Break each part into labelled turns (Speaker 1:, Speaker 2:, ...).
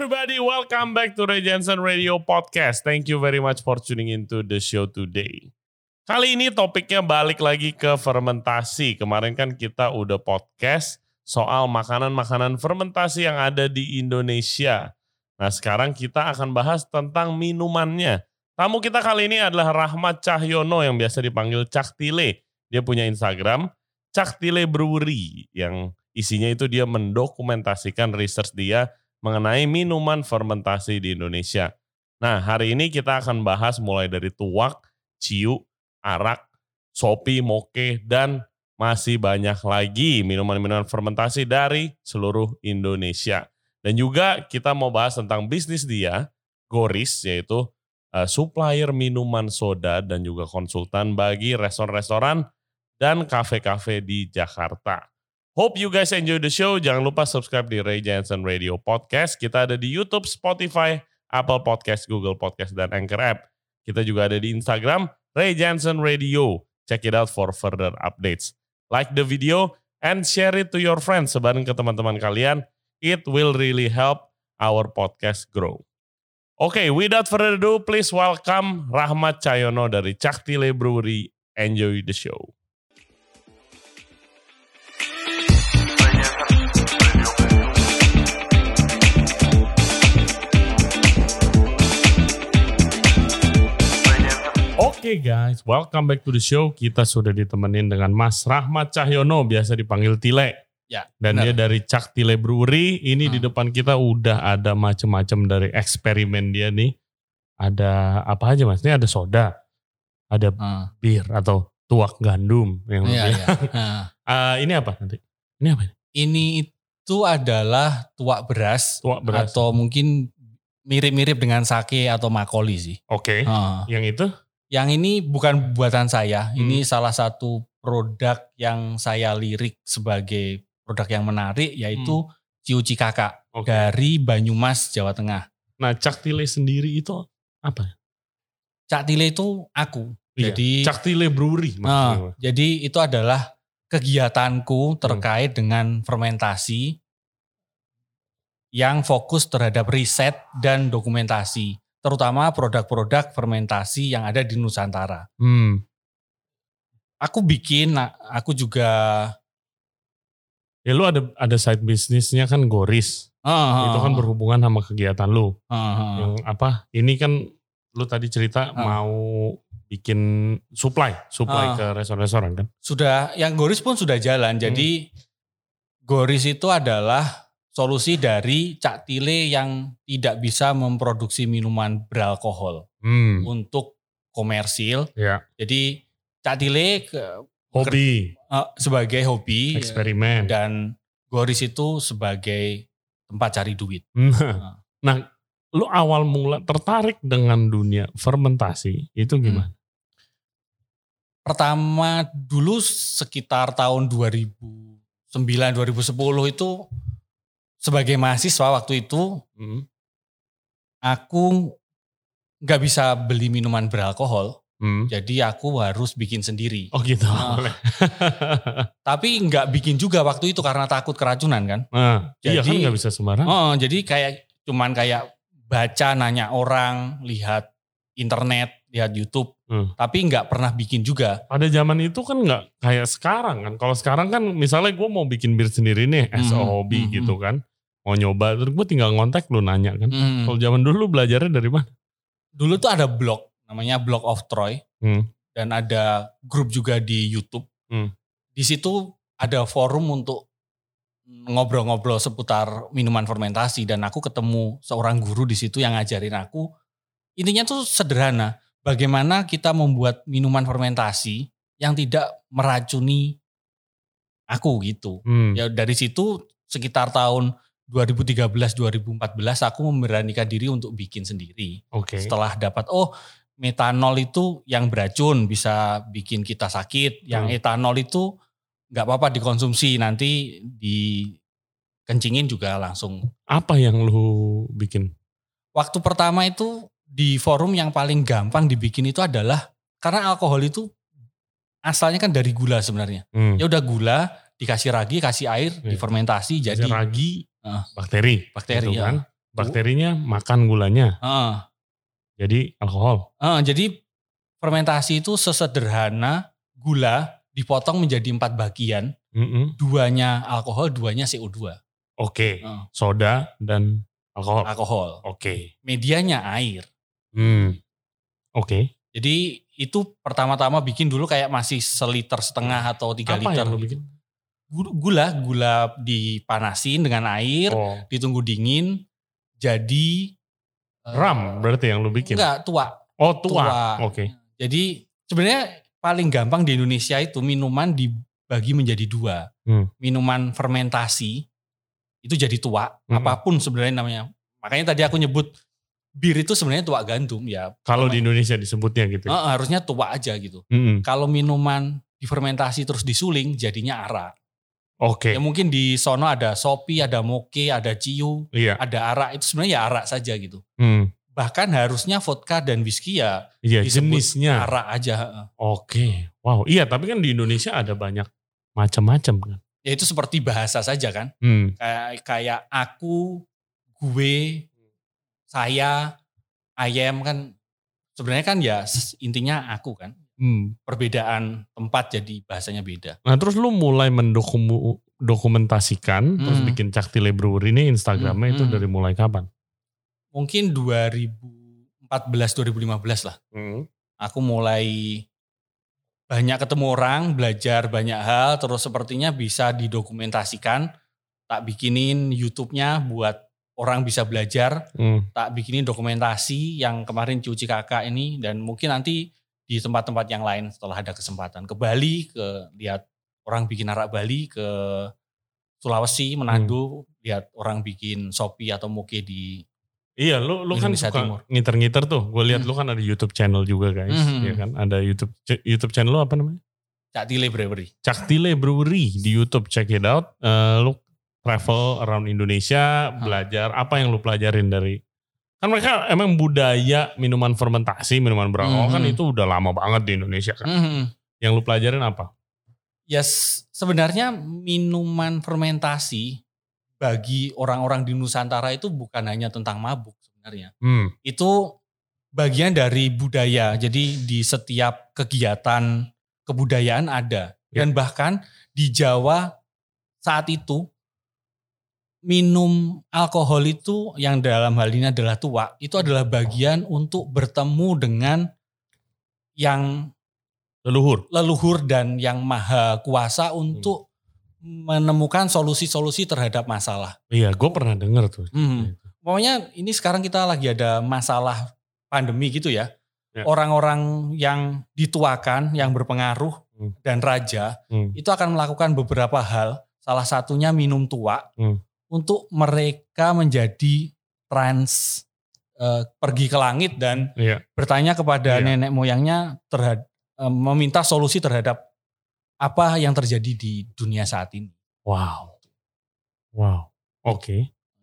Speaker 1: everybody, welcome back to Ray Jensen Radio Podcast. Thank you very much for tuning into the show today. Kali ini topiknya balik lagi ke fermentasi. Kemarin kan kita udah podcast soal makanan-makanan fermentasi yang ada di Indonesia. Nah sekarang kita akan bahas tentang minumannya. Tamu kita kali ini adalah Rahmat Cahyono yang biasa dipanggil Cak Tile. Dia punya Instagram Cak Tile Brewery yang isinya itu dia mendokumentasikan research dia mengenai minuman fermentasi di Indonesia. Nah, hari ini kita akan bahas mulai dari tuak, ciu, arak, sopi, moke, dan masih banyak lagi minuman-minuman fermentasi dari seluruh Indonesia. Dan juga kita mau bahas tentang bisnis dia, Goris, yaitu uh, supplier minuman soda dan juga konsultan bagi restoran-restoran dan kafe-kafe di Jakarta. Hope you guys enjoy the show. Jangan lupa subscribe di Ray Jensen Radio Podcast. Kita ada di YouTube, Spotify, Apple Podcast, Google Podcast, dan Anchor App. Kita juga ada di Instagram, Ray Jensen Radio. Check it out for further updates. Like the video and share it to your friends. Sebarin ke teman-teman kalian. It will really help our podcast grow. Oke, okay, without further ado, please welcome Rahmat Cayono dari Caktile Brewery. Enjoy the show. Oke okay guys, welcome back to the show. Kita sudah ditemenin dengan Mas Rahmat Cahyono, biasa dipanggil Tile.
Speaker 2: Ya.
Speaker 1: Dan benar. dia dari Cak Tile Brewery. Ini hmm. di depan kita udah ada macam-macam dari eksperimen dia nih. Ada apa aja mas? Ini ada soda, ada hmm. bir atau tuak gandum yang ya, ya. uh, ini apa nanti? Ini apa?
Speaker 2: Ini itu adalah tuak beras, tuak beras atau mungkin mirip-mirip dengan sake atau makoli sih.
Speaker 1: Oke. Okay. Uh. Yang itu?
Speaker 2: Yang ini bukan buatan saya, hmm. ini salah satu produk yang saya lirik sebagai produk yang menarik yaitu hmm. Ciuci Kakak okay. dari Banyumas, Jawa Tengah.
Speaker 1: Nah, Cak Tile sendiri itu apa?
Speaker 2: Cak Tile itu aku. Iya. Jadi
Speaker 1: Cak Tile Brewery.
Speaker 2: Nah, jadi itu adalah kegiatanku terkait hmm. dengan fermentasi yang fokus terhadap riset dan dokumentasi terutama produk-produk fermentasi yang ada di Nusantara. Hmm. Aku bikin, aku juga.
Speaker 1: Ya lu ada ada side bisnisnya kan Goris. Uh, itu kan berhubungan sama kegiatan lu. Uh, uh, yang apa? Ini kan lu tadi cerita uh, mau bikin supply, supply uh, ke restoran-restoran kan?
Speaker 2: Sudah, yang Goris pun sudah jalan. Hmm. Jadi Goris itu adalah solusi dari Cak Tile yang tidak bisa memproduksi minuman beralkohol hmm. untuk komersil.
Speaker 1: Ya.
Speaker 2: Jadi Cak Tile ke,
Speaker 1: hobi
Speaker 2: uh, sebagai hobi
Speaker 1: eksperimen
Speaker 2: dan Goris itu sebagai tempat cari duit.
Speaker 1: Hmm. Nah, nah lu awal mula tertarik dengan dunia fermentasi itu hmm. gimana? Hmm.
Speaker 2: Pertama dulu sekitar tahun 2009 2010 itu sebagai mahasiswa waktu itu hmm. aku nggak bisa beli minuman beralkohol. Hmm. Jadi aku harus bikin sendiri.
Speaker 1: Oh gitu.
Speaker 2: Nah, tapi nggak bikin juga waktu itu karena takut keracunan kan.
Speaker 1: Nah, jadi, iya kan nggak bisa sembarang.
Speaker 2: Oh, jadi kayak cuman kayak baca nanya orang, lihat internet, lihat YouTube, hmm. tapi nggak pernah bikin juga.
Speaker 1: Pada zaman itu kan nggak kayak sekarang kan. Kalau sekarang kan misalnya gue mau bikin bir sendiri nih, as hmm. hobi hmm. gitu kan, mau nyoba, terus gue tinggal ngontek lu nanya kan. Hmm. Kalau zaman dulu belajarnya dari mana?
Speaker 2: Dulu tuh ada blog, namanya Blog of Troy, hmm. dan ada grup juga di YouTube. Hmm. Di situ ada forum untuk ngobrol-ngobrol seputar minuman fermentasi dan aku ketemu seorang guru di situ yang ngajarin aku intinya tuh sederhana bagaimana kita membuat minuman fermentasi yang tidak meracuni aku gitu. Hmm. Ya dari situ sekitar tahun 2013-2014 aku memberanikan diri untuk bikin sendiri.
Speaker 1: Okay.
Speaker 2: Setelah dapat oh metanol itu yang beracun bisa bikin kita sakit, yang hmm. etanol itu nggak apa-apa dikonsumsi nanti dikencingin juga langsung.
Speaker 1: Apa yang lu bikin?
Speaker 2: Waktu pertama itu di forum yang paling gampang dibikin itu adalah karena alkohol itu asalnya kan dari gula sebenarnya. Hmm. Ya udah gula dikasih ragi, kasih air, ya. difermentasi
Speaker 1: jadi
Speaker 2: ragi
Speaker 1: uh, bakteri.
Speaker 2: Bakteri gitu, ya. kan.
Speaker 1: Bakterinya makan gulanya.
Speaker 2: Uh.
Speaker 1: Jadi alkohol.
Speaker 2: Uh, jadi fermentasi itu sesederhana gula dipotong menjadi empat bagian. Mm -hmm. Duanya alkohol, duanya CO2.
Speaker 1: Oke. Okay. Uh. Soda dan alkohol.
Speaker 2: Alkohol.
Speaker 1: Oke. Okay.
Speaker 2: Medianya air.
Speaker 1: Hmm. Oke. Okay.
Speaker 2: Jadi itu pertama-tama bikin dulu kayak masih seliter setengah atau tiga
Speaker 1: Apa
Speaker 2: liter.
Speaker 1: Yang lo bikin?
Speaker 2: Gula, gula dipanasin dengan air, oh. ditunggu dingin, jadi
Speaker 1: ram berarti yang lu bikin?
Speaker 2: Enggak, tua.
Speaker 1: Oh tua. tua. Oke. Okay.
Speaker 2: Jadi sebenarnya paling gampang di Indonesia itu minuman dibagi menjadi dua. Hmm. Minuman fermentasi itu jadi tua, hmm. apa pun sebenarnya namanya. Makanya tadi aku nyebut bir itu sebenarnya tua gandum ya.
Speaker 1: Kalau di Indonesia disebutnya gitu.
Speaker 2: Uh, harusnya tua aja gitu. Hmm. Kalau minuman difermentasi terus disuling jadinya arak.
Speaker 1: Oke. Okay.
Speaker 2: Ya mungkin di sono ada sopi, ada moke, ada ciu,
Speaker 1: iya.
Speaker 2: ada arak. Itu sebenarnya ya arak saja gitu.
Speaker 1: Hmm.
Speaker 2: Bahkan harusnya vodka dan whisky ya
Speaker 1: iya, jenisnya
Speaker 2: arak aja.
Speaker 1: Oke. Okay. Wow. Iya, tapi kan di Indonesia ada banyak macam-macam kan.
Speaker 2: Ya itu seperti bahasa saja kan.
Speaker 1: Hmm.
Speaker 2: Kayak kayak aku, gue, saya, ayam kan sebenarnya kan ya intinya aku kan.
Speaker 1: Hmm.
Speaker 2: Perbedaan tempat jadi bahasanya beda.
Speaker 1: Nah terus lu mulai mendokumentasikan hmm. terus bikin Caktile Brewery ini Instagramnya hmm. itu hmm. dari mulai kapan?
Speaker 2: Mungkin 2014 2015 lah.
Speaker 1: Hmm.
Speaker 2: Aku mulai banyak ketemu orang, belajar banyak hal, terus sepertinya bisa didokumentasikan. Tak bikinin YouTube-nya buat orang bisa belajar.
Speaker 1: Hmm.
Speaker 2: Tak bikinin dokumentasi yang kemarin cuci kakak ini dan mungkin nanti di tempat-tempat yang lain setelah ada kesempatan. Ke Bali, ke lihat orang bikin arak Bali, ke Sulawesi, Manado, hmm. lihat orang bikin sopi atau moke di
Speaker 1: Iya, lu lu kan suka ngiter-ngiter tuh. Gue lihat hmm. lu kan ada YouTube channel juga guys, hmm. ya kan? Ada YouTube YouTube channel lu apa namanya?
Speaker 2: Cak Tile Brewery.
Speaker 1: Cak Tile Brewery di YouTube, check it out. Uh, lu travel around Indonesia, hmm. belajar apa yang lu pelajarin dari kan mereka emang budaya minuman fermentasi, minuman beralkohol mm -hmm. kan itu udah lama banget di Indonesia kan.
Speaker 2: Mm -hmm.
Speaker 1: Yang lu pelajarin apa?
Speaker 2: Ya yes, sebenarnya minuman fermentasi bagi orang-orang di Nusantara itu bukan hanya tentang mabuk sebenarnya.
Speaker 1: Hmm.
Speaker 2: Itu bagian dari budaya. Jadi di setiap kegiatan kebudayaan ada. Ya. Dan bahkan di Jawa saat itu minum alkohol itu yang dalam hal ini adalah tua, itu adalah bagian untuk bertemu dengan yang
Speaker 1: leluhur,
Speaker 2: leluhur dan yang maha kuasa untuk hmm. menemukan solusi-solusi terhadap masalah.
Speaker 1: Iya, gue pernah dengar tuh.
Speaker 2: Hmm. Pokoknya ini sekarang kita lagi ada masalah pandemi gitu ya. ya. Orang-orang yang dituakan, yang berpengaruh hmm. dan raja hmm. itu akan melakukan beberapa hal. Salah satunya minum tua.
Speaker 1: Hmm
Speaker 2: untuk mereka menjadi trans uh, pergi ke langit dan
Speaker 1: iya.
Speaker 2: bertanya kepada iya. nenek moyangnya terhadap uh, meminta solusi terhadap apa yang terjadi di dunia saat ini.
Speaker 1: Wow. Wow. Oke. Okay.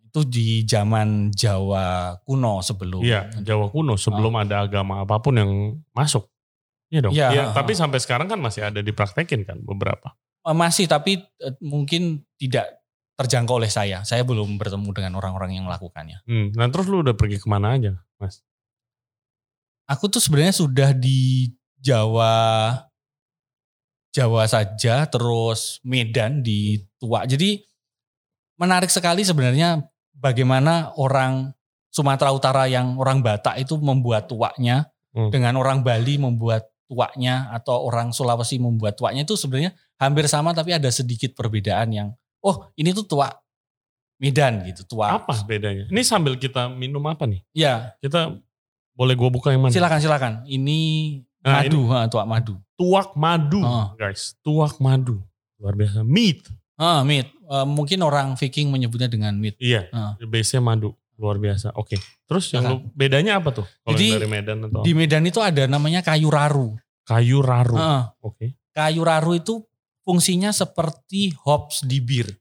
Speaker 2: Itu di zaman Jawa kuno sebelum.
Speaker 1: Iya, Jawa kuno sebelum oh. ada agama apa pun yang masuk. Iya dong.
Speaker 2: Iya,
Speaker 1: ya, tapi sampai sekarang kan masih ada dipraktekin kan beberapa.
Speaker 2: Masih tapi mungkin tidak terjangkau oleh saya. Saya belum bertemu dengan orang-orang yang melakukannya.
Speaker 1: Hmm, nah terus lu udah pergi ke mana aja, Mas?
Speaker 2: Aku tuh sebenarnya sudah di Jawa, Jawa saja, terus Medan di Tua. Jadi menarik sekali sebenarnya bagaimana orang Sumatera Utara yang orang Batak itu membuat tuaknya, hmm. dengan orang Bali membuat tuaknya, atau orang Sulawesi membuat tuaknya itu sebenarnya hampir sama tapi ada sedikit perbedaan yang oh ini tuh tua Medan gitu, tua.
Speaker 1: Apa bedanya? Ini sambil kita minum apa nih?
Speaker 2: Ya.
Speaker 1: Kita boleh gua buka yang mana?
Speaker 2: Silakan silakan. Ini nah, madu, ini, ha, tuak madu.
Speaker 1: Tuak madu, oh. guys. Tuak madu. Luar biasa. Meat.
Speaker 2: Ah, meat. Uh, mungkin orang Viking menyebutnya dengan meat.
Speaker 1: Iya. Uh. Base-nya madu. Luar biasa. Oke. Okay. Terus yang lu, bedanya apa tuh?
Speaker 2: Kalau Jadi, dari Medan atau Di Medan itu ada namanya kayu raru.
Speaker 1: Kayu raru.
Speaker 2: Uh.
Speaker 1: Oke. Okay.
Speaker 2: Kayu raru itu fungsinya seperti hops di bir.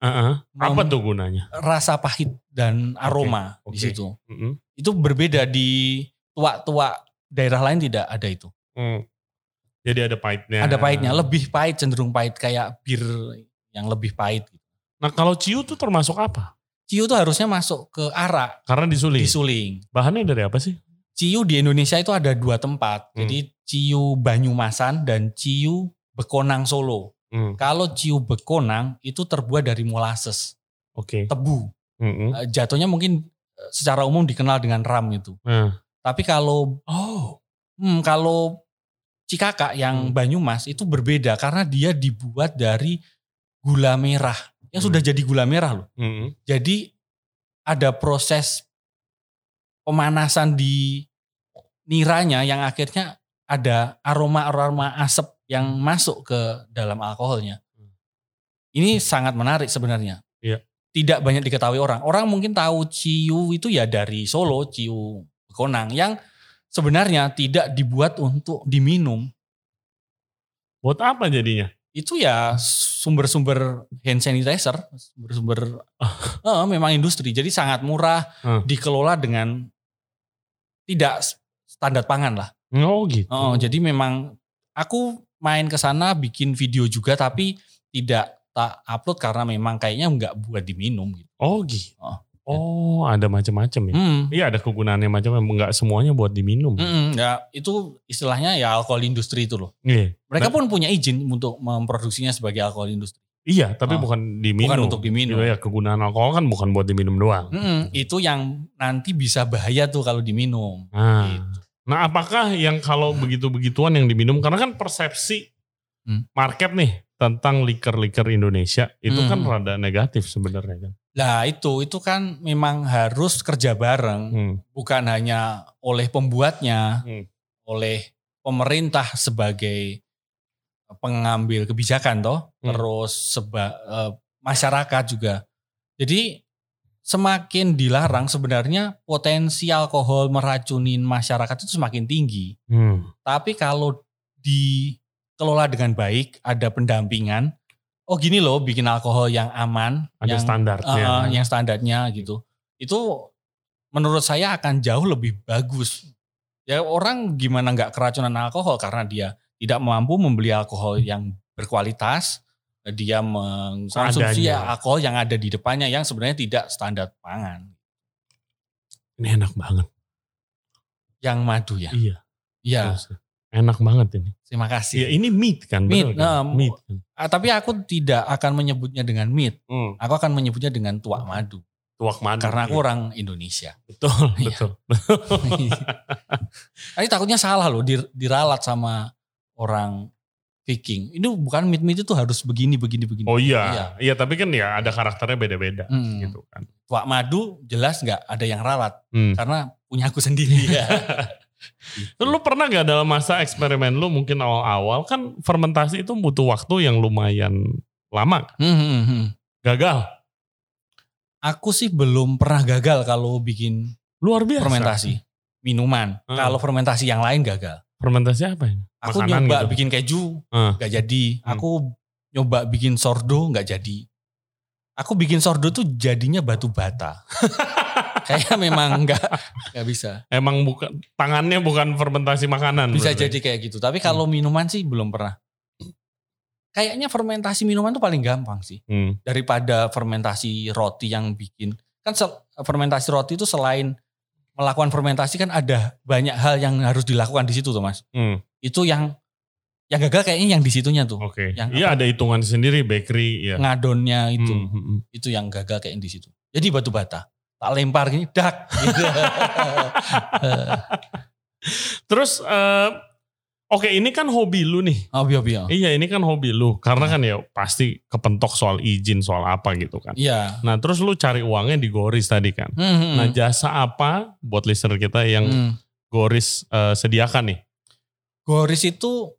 Speaker 1: Uh-uh. Apa tuh gunanya?
Speaker 2: Rasa pahit dan aroma okay. Okay. di situ.
Speaker 1: Mm-hmm.
Speaker 2: Itu berbeda di tua-tua daerah lain tidak ada itu.
Speaker 1: Mm. Jadi ada pahitnya.
Speaker 2: Ada pahitnya, lebih pahit cenderung pahit kayak bir yang lebih pahit.
Speaker 1: Nah kalau ciu tuh termasuk apa?
Speaker 2: Ciu tuh harusnya masuk ke arak.
Speaker 1: Karena disuling.
Speaker 2: Disuling.
Speaker 1: Bahannya dari apa sih?
Speaker 2: Ciu di Indonesia itu ada dua tempat. Hmm. Jadi Ciu Banyumasan dan Ciu Bekonang Solo. Hmm. Kalau Ciu Bekonang itu terbuat dari molasses.
Speaker 1: Oke. Okay.
Speaker 2: Tebu. Hmm. Jatuhnya mungkin eh, secara umum dikenal dengan ram itu. Hmm. Tapi kalau oh, hmm, kalau Cikaka yang hmm. Banyumas itu berbeda karena dia dibuat dari gula merah yang hmm. sudah jadi gula merah loh. Hmm. Jadi ada proses pemanasan di niranya yang akhirnya ada aroma-aroma asap yang masuk ke dalam alkoholnya. Hmm. Ini sangat menarik sebenarnya.
Speaker 1: Iya.
Speaker 2: Tidak banyak diketahui orang. Orang mungkin tahu ciu itu ya dari Solo, ciu Konang yang sebenarnya tidak dibuat untuk diminum.
Speaker 1: Buat apa jadinya?
Speaker 2: Itu ya sumber-sumber hand sanitizer, sumber-sumber uh, memang industri. Jadi sangat murah, uh. dikelola dengan tidak standar pangan lah.
Speaker 1: Oh gitu.
Speaker 2: Oh, jadi memang aku main ke sana bikin video juga tapi tidak tak upload karena memang kayaknya nggak buat diminum gitu.
Speaker 1: Oh gitu. Oh. Oh, ada macam-macam ya. Hmm. Iya, ada kegunaannya macam Enggak semuanya buat diminum.
Speaker 2: Hmm, ya, itu istilahnya ya alkohol industri itu loh. Iya. Mereka nah, pun punya izin untuk memproduksinya sebagai alkohol industri.
Speaker 1: Iya, tapi oh. bukan diminum.
Speaker 2: Bukan untuk diminum.
Speaker 1: Iya, ya, kegunaan alkohol kan bukan buat diminum doang.
Speaker 2: Hmm, itu yang nanti bisa bahaya tuh kalau diminum.
Speaker 1: Nah, gitu. Nah apakah yang kalau begitu-begituan yang diminum karena kan persepsi hmm. market nih tentang liker-liker Indonesia itu kan hmm. kan rada negatif sebenarnya kan.
Speaker 2: Nah itu itu kan memang harus kerja bareng, hmm. bukan hanya oleh pembuatnya, hmm. oleh pemerintah sebagai pengambil kebijakan toh, hmm. terus seba, uh, masyarakat juga. Jadi semakin dilarang sebenarnya potensi alkohol meracunin masyarakat itu semakin tinggi. Hmm. Tapi kalau dikelola dengan baik, ada pendampingan, oh gini loh bikin alkohol yang aman,
Speaker 1: ada
Speaker 2: yang,
Speaker 1: standarnya,
Speaker 2: uh, yang standarnya gitu. Itu menurut saya akan jauh lebih bagus. Ya orang gimana nggak keracunan alkohol karena dia tidak mampu membeli alkohol yang berkualitas, dia mengkonsumsi Seadanya. alkohol yang ada di depannya yang sebenarnya tidak standar pangan.
Speaker 1: Ini enak banget.
Speaker 2: Yang madu ya?
Speaker 1: Iya.
Speaker 2: Iya.
Speaker 1: Enak banget ini.
Speaker 2: Terima kasih.
Speaker 1: Ya ini meat kan.
Speaker 2: Meat. Nah,
Speaker 1: meat.
Speaker 2: Ah, tapi aku tidak akan menyebutnya dengan meat. Hmm. Aku akan menyebutnya dengan tuak madu.
Speaker 1: Tuak madu.
Speaker 2: Karena aku iya. orang Indonesia.
Speaker 1: Betul, iya. betul.
Speaker 2: Tapi takutnya salah loh diralat sama orang Viking. Ini bukan meat meat itu harus begini begini begini.
Speaker 1: Oh iya. iya, iya tapi kan ya ada karakternya beda-beda hmm. gitu kan.
Speaker 2: Tuak madu jelas nggak ada yang ralat hmm. karena punya aku sendiri. ya.
Speaker 1: Gitu. Lu pernah gak dalam masa eksperimen lu mungkin awal-awal kan fermentasi itu butuh waktu yang lumayan lama. Hmm, hmm, hmm. Gagal?
Speaker 2: Aku sih belum pernah gagal kalau bikin
Speaker 1: luar biasa
Speaker 2: fermentasi minuman. Hmm. Kalau fermentasi yang lain gagal.
Speaker 1: Fermentasi apa ini?
Speaker 2: Aku nyoba gitu. bikin keju, hmm. gak jadi. Hmm. Aku nyoba bikin sordo, gak jadi. Aku bikin sordo tuh jadinya batu bata. Kayaknya memang nggak nggak bisa.
Speaker 1: Emang bukan tangannya bukan fermentasi makanan.
Speaker 2: Bisa berarti. jadi kayak gitu. Tapi kalau hmm. minuman sih belum pernah. Kayaknya fermentasi minuman tuh paling gampang sih hmm. daripada fermentasi roti yang bikin. Kan fermentasi roti itu selain melakukan fermentasi kan ada banyak hal yang harus dilakukan di situ tuh mas. Hmm. Itu yang yang gagal kayaknya yang di situnya tuh.
Speaker 1: Oke. Okay. Iya ada hitungan sendiri bakery ya.
Speaker 2: Ngadonnya itu. Hmm, hmm, hmm. Itu yang gagal kayak di situ. Jadi batu bata. Tak lempar gini dak gitu.
Speaker 1: Terus uh, Oke ini kan hobi lu nih.
Speaker 2: Hobi-hobi ya.
Speaker 1: Iya ini kan hobi lu. Karena kan ya pasti kepentok soal izin soal apa gitu kan.
Speaker 2: Iya.
Speaker 1: Nah terus lu cari uangnya di Goris tadi kan. Hmm, hmm. Nah jasa apa buat listener kita yang hmm. Goris uh, sediakan nih?
Speaker 2: Goris itu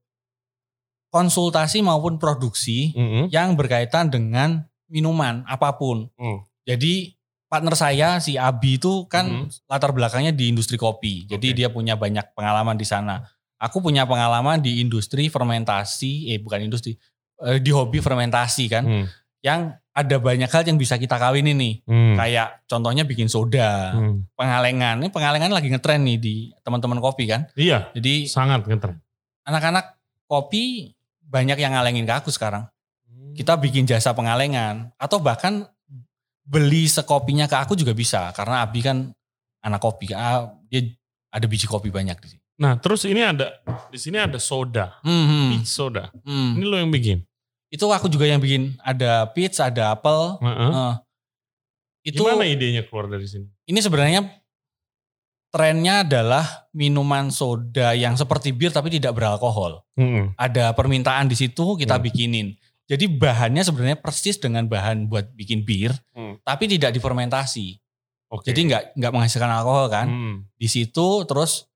Speaker 2: konsultasi maupun produksi -hmm. yang berkaitan dengan minuman apa pun. Mm. Jadi partner saya si Abi itu kan mm. latar belakangnya di industri kopi. Jadi okay. dia punya banyak pengalaman di sana. Aku punya pengalaman di industri fermentasi, eh bukan industri, eh, di hobi fermentasi kan. Mm. Yang ada banyak hal yang bisa kita kawin ini. Mm. Kayak contohnya bikin soda, mm. pengalengan. Ini pengalengan lagi ngetren nih di teman-teman kopi kan.
Speaker 1: Iya. Jadi sangat ngetren.
Speaker 2: Anak-anak kopi banyak yang ngalengin ke aku sekarang. Hmm. Kita bikin jasa pengalengan atau bahkan beli sekopinya ke aku juga bisa karena Abi kan anak kopi. Ah, dia ada biji kopi banyak di sini.
Speaker 1: Nah, terus ini ada di sini ada soda,
Speaker 2: Hmm,
Speaker 1: peach soda.
Speaker 2: hmm.
Speaker 1: Ini lo yang bikin.
Speaker 2: Itu aku juga yang bikin. Ada peach, ada apel.
Speaker 1: Heeh.
Speaker 2: Eh, itu
Speaker 1: Gimana idenya keluar dari sini?
Speaker 2: ini sebenarnya trennya adalah minuman soda yang seperti bir tapi tidak beralkohol.
Speaker 1: Mm-mm.
Speaker 2: Ada permintaan di situ kita
Speaker 1: Hmm.
Speaker 2: bikinin. Jadi bahannya sebenarnya persis dengan bahan buat bikin bir,
Speaker 1: Hmm.
Speaker 2: tapi tidak difermentasi.
Speaker 1: Oke.
Speaker 2: Jadi nggak nggak menghasilkan alkohol kan.
Speaker 1: Mm.
Speaker 2: Di situ terus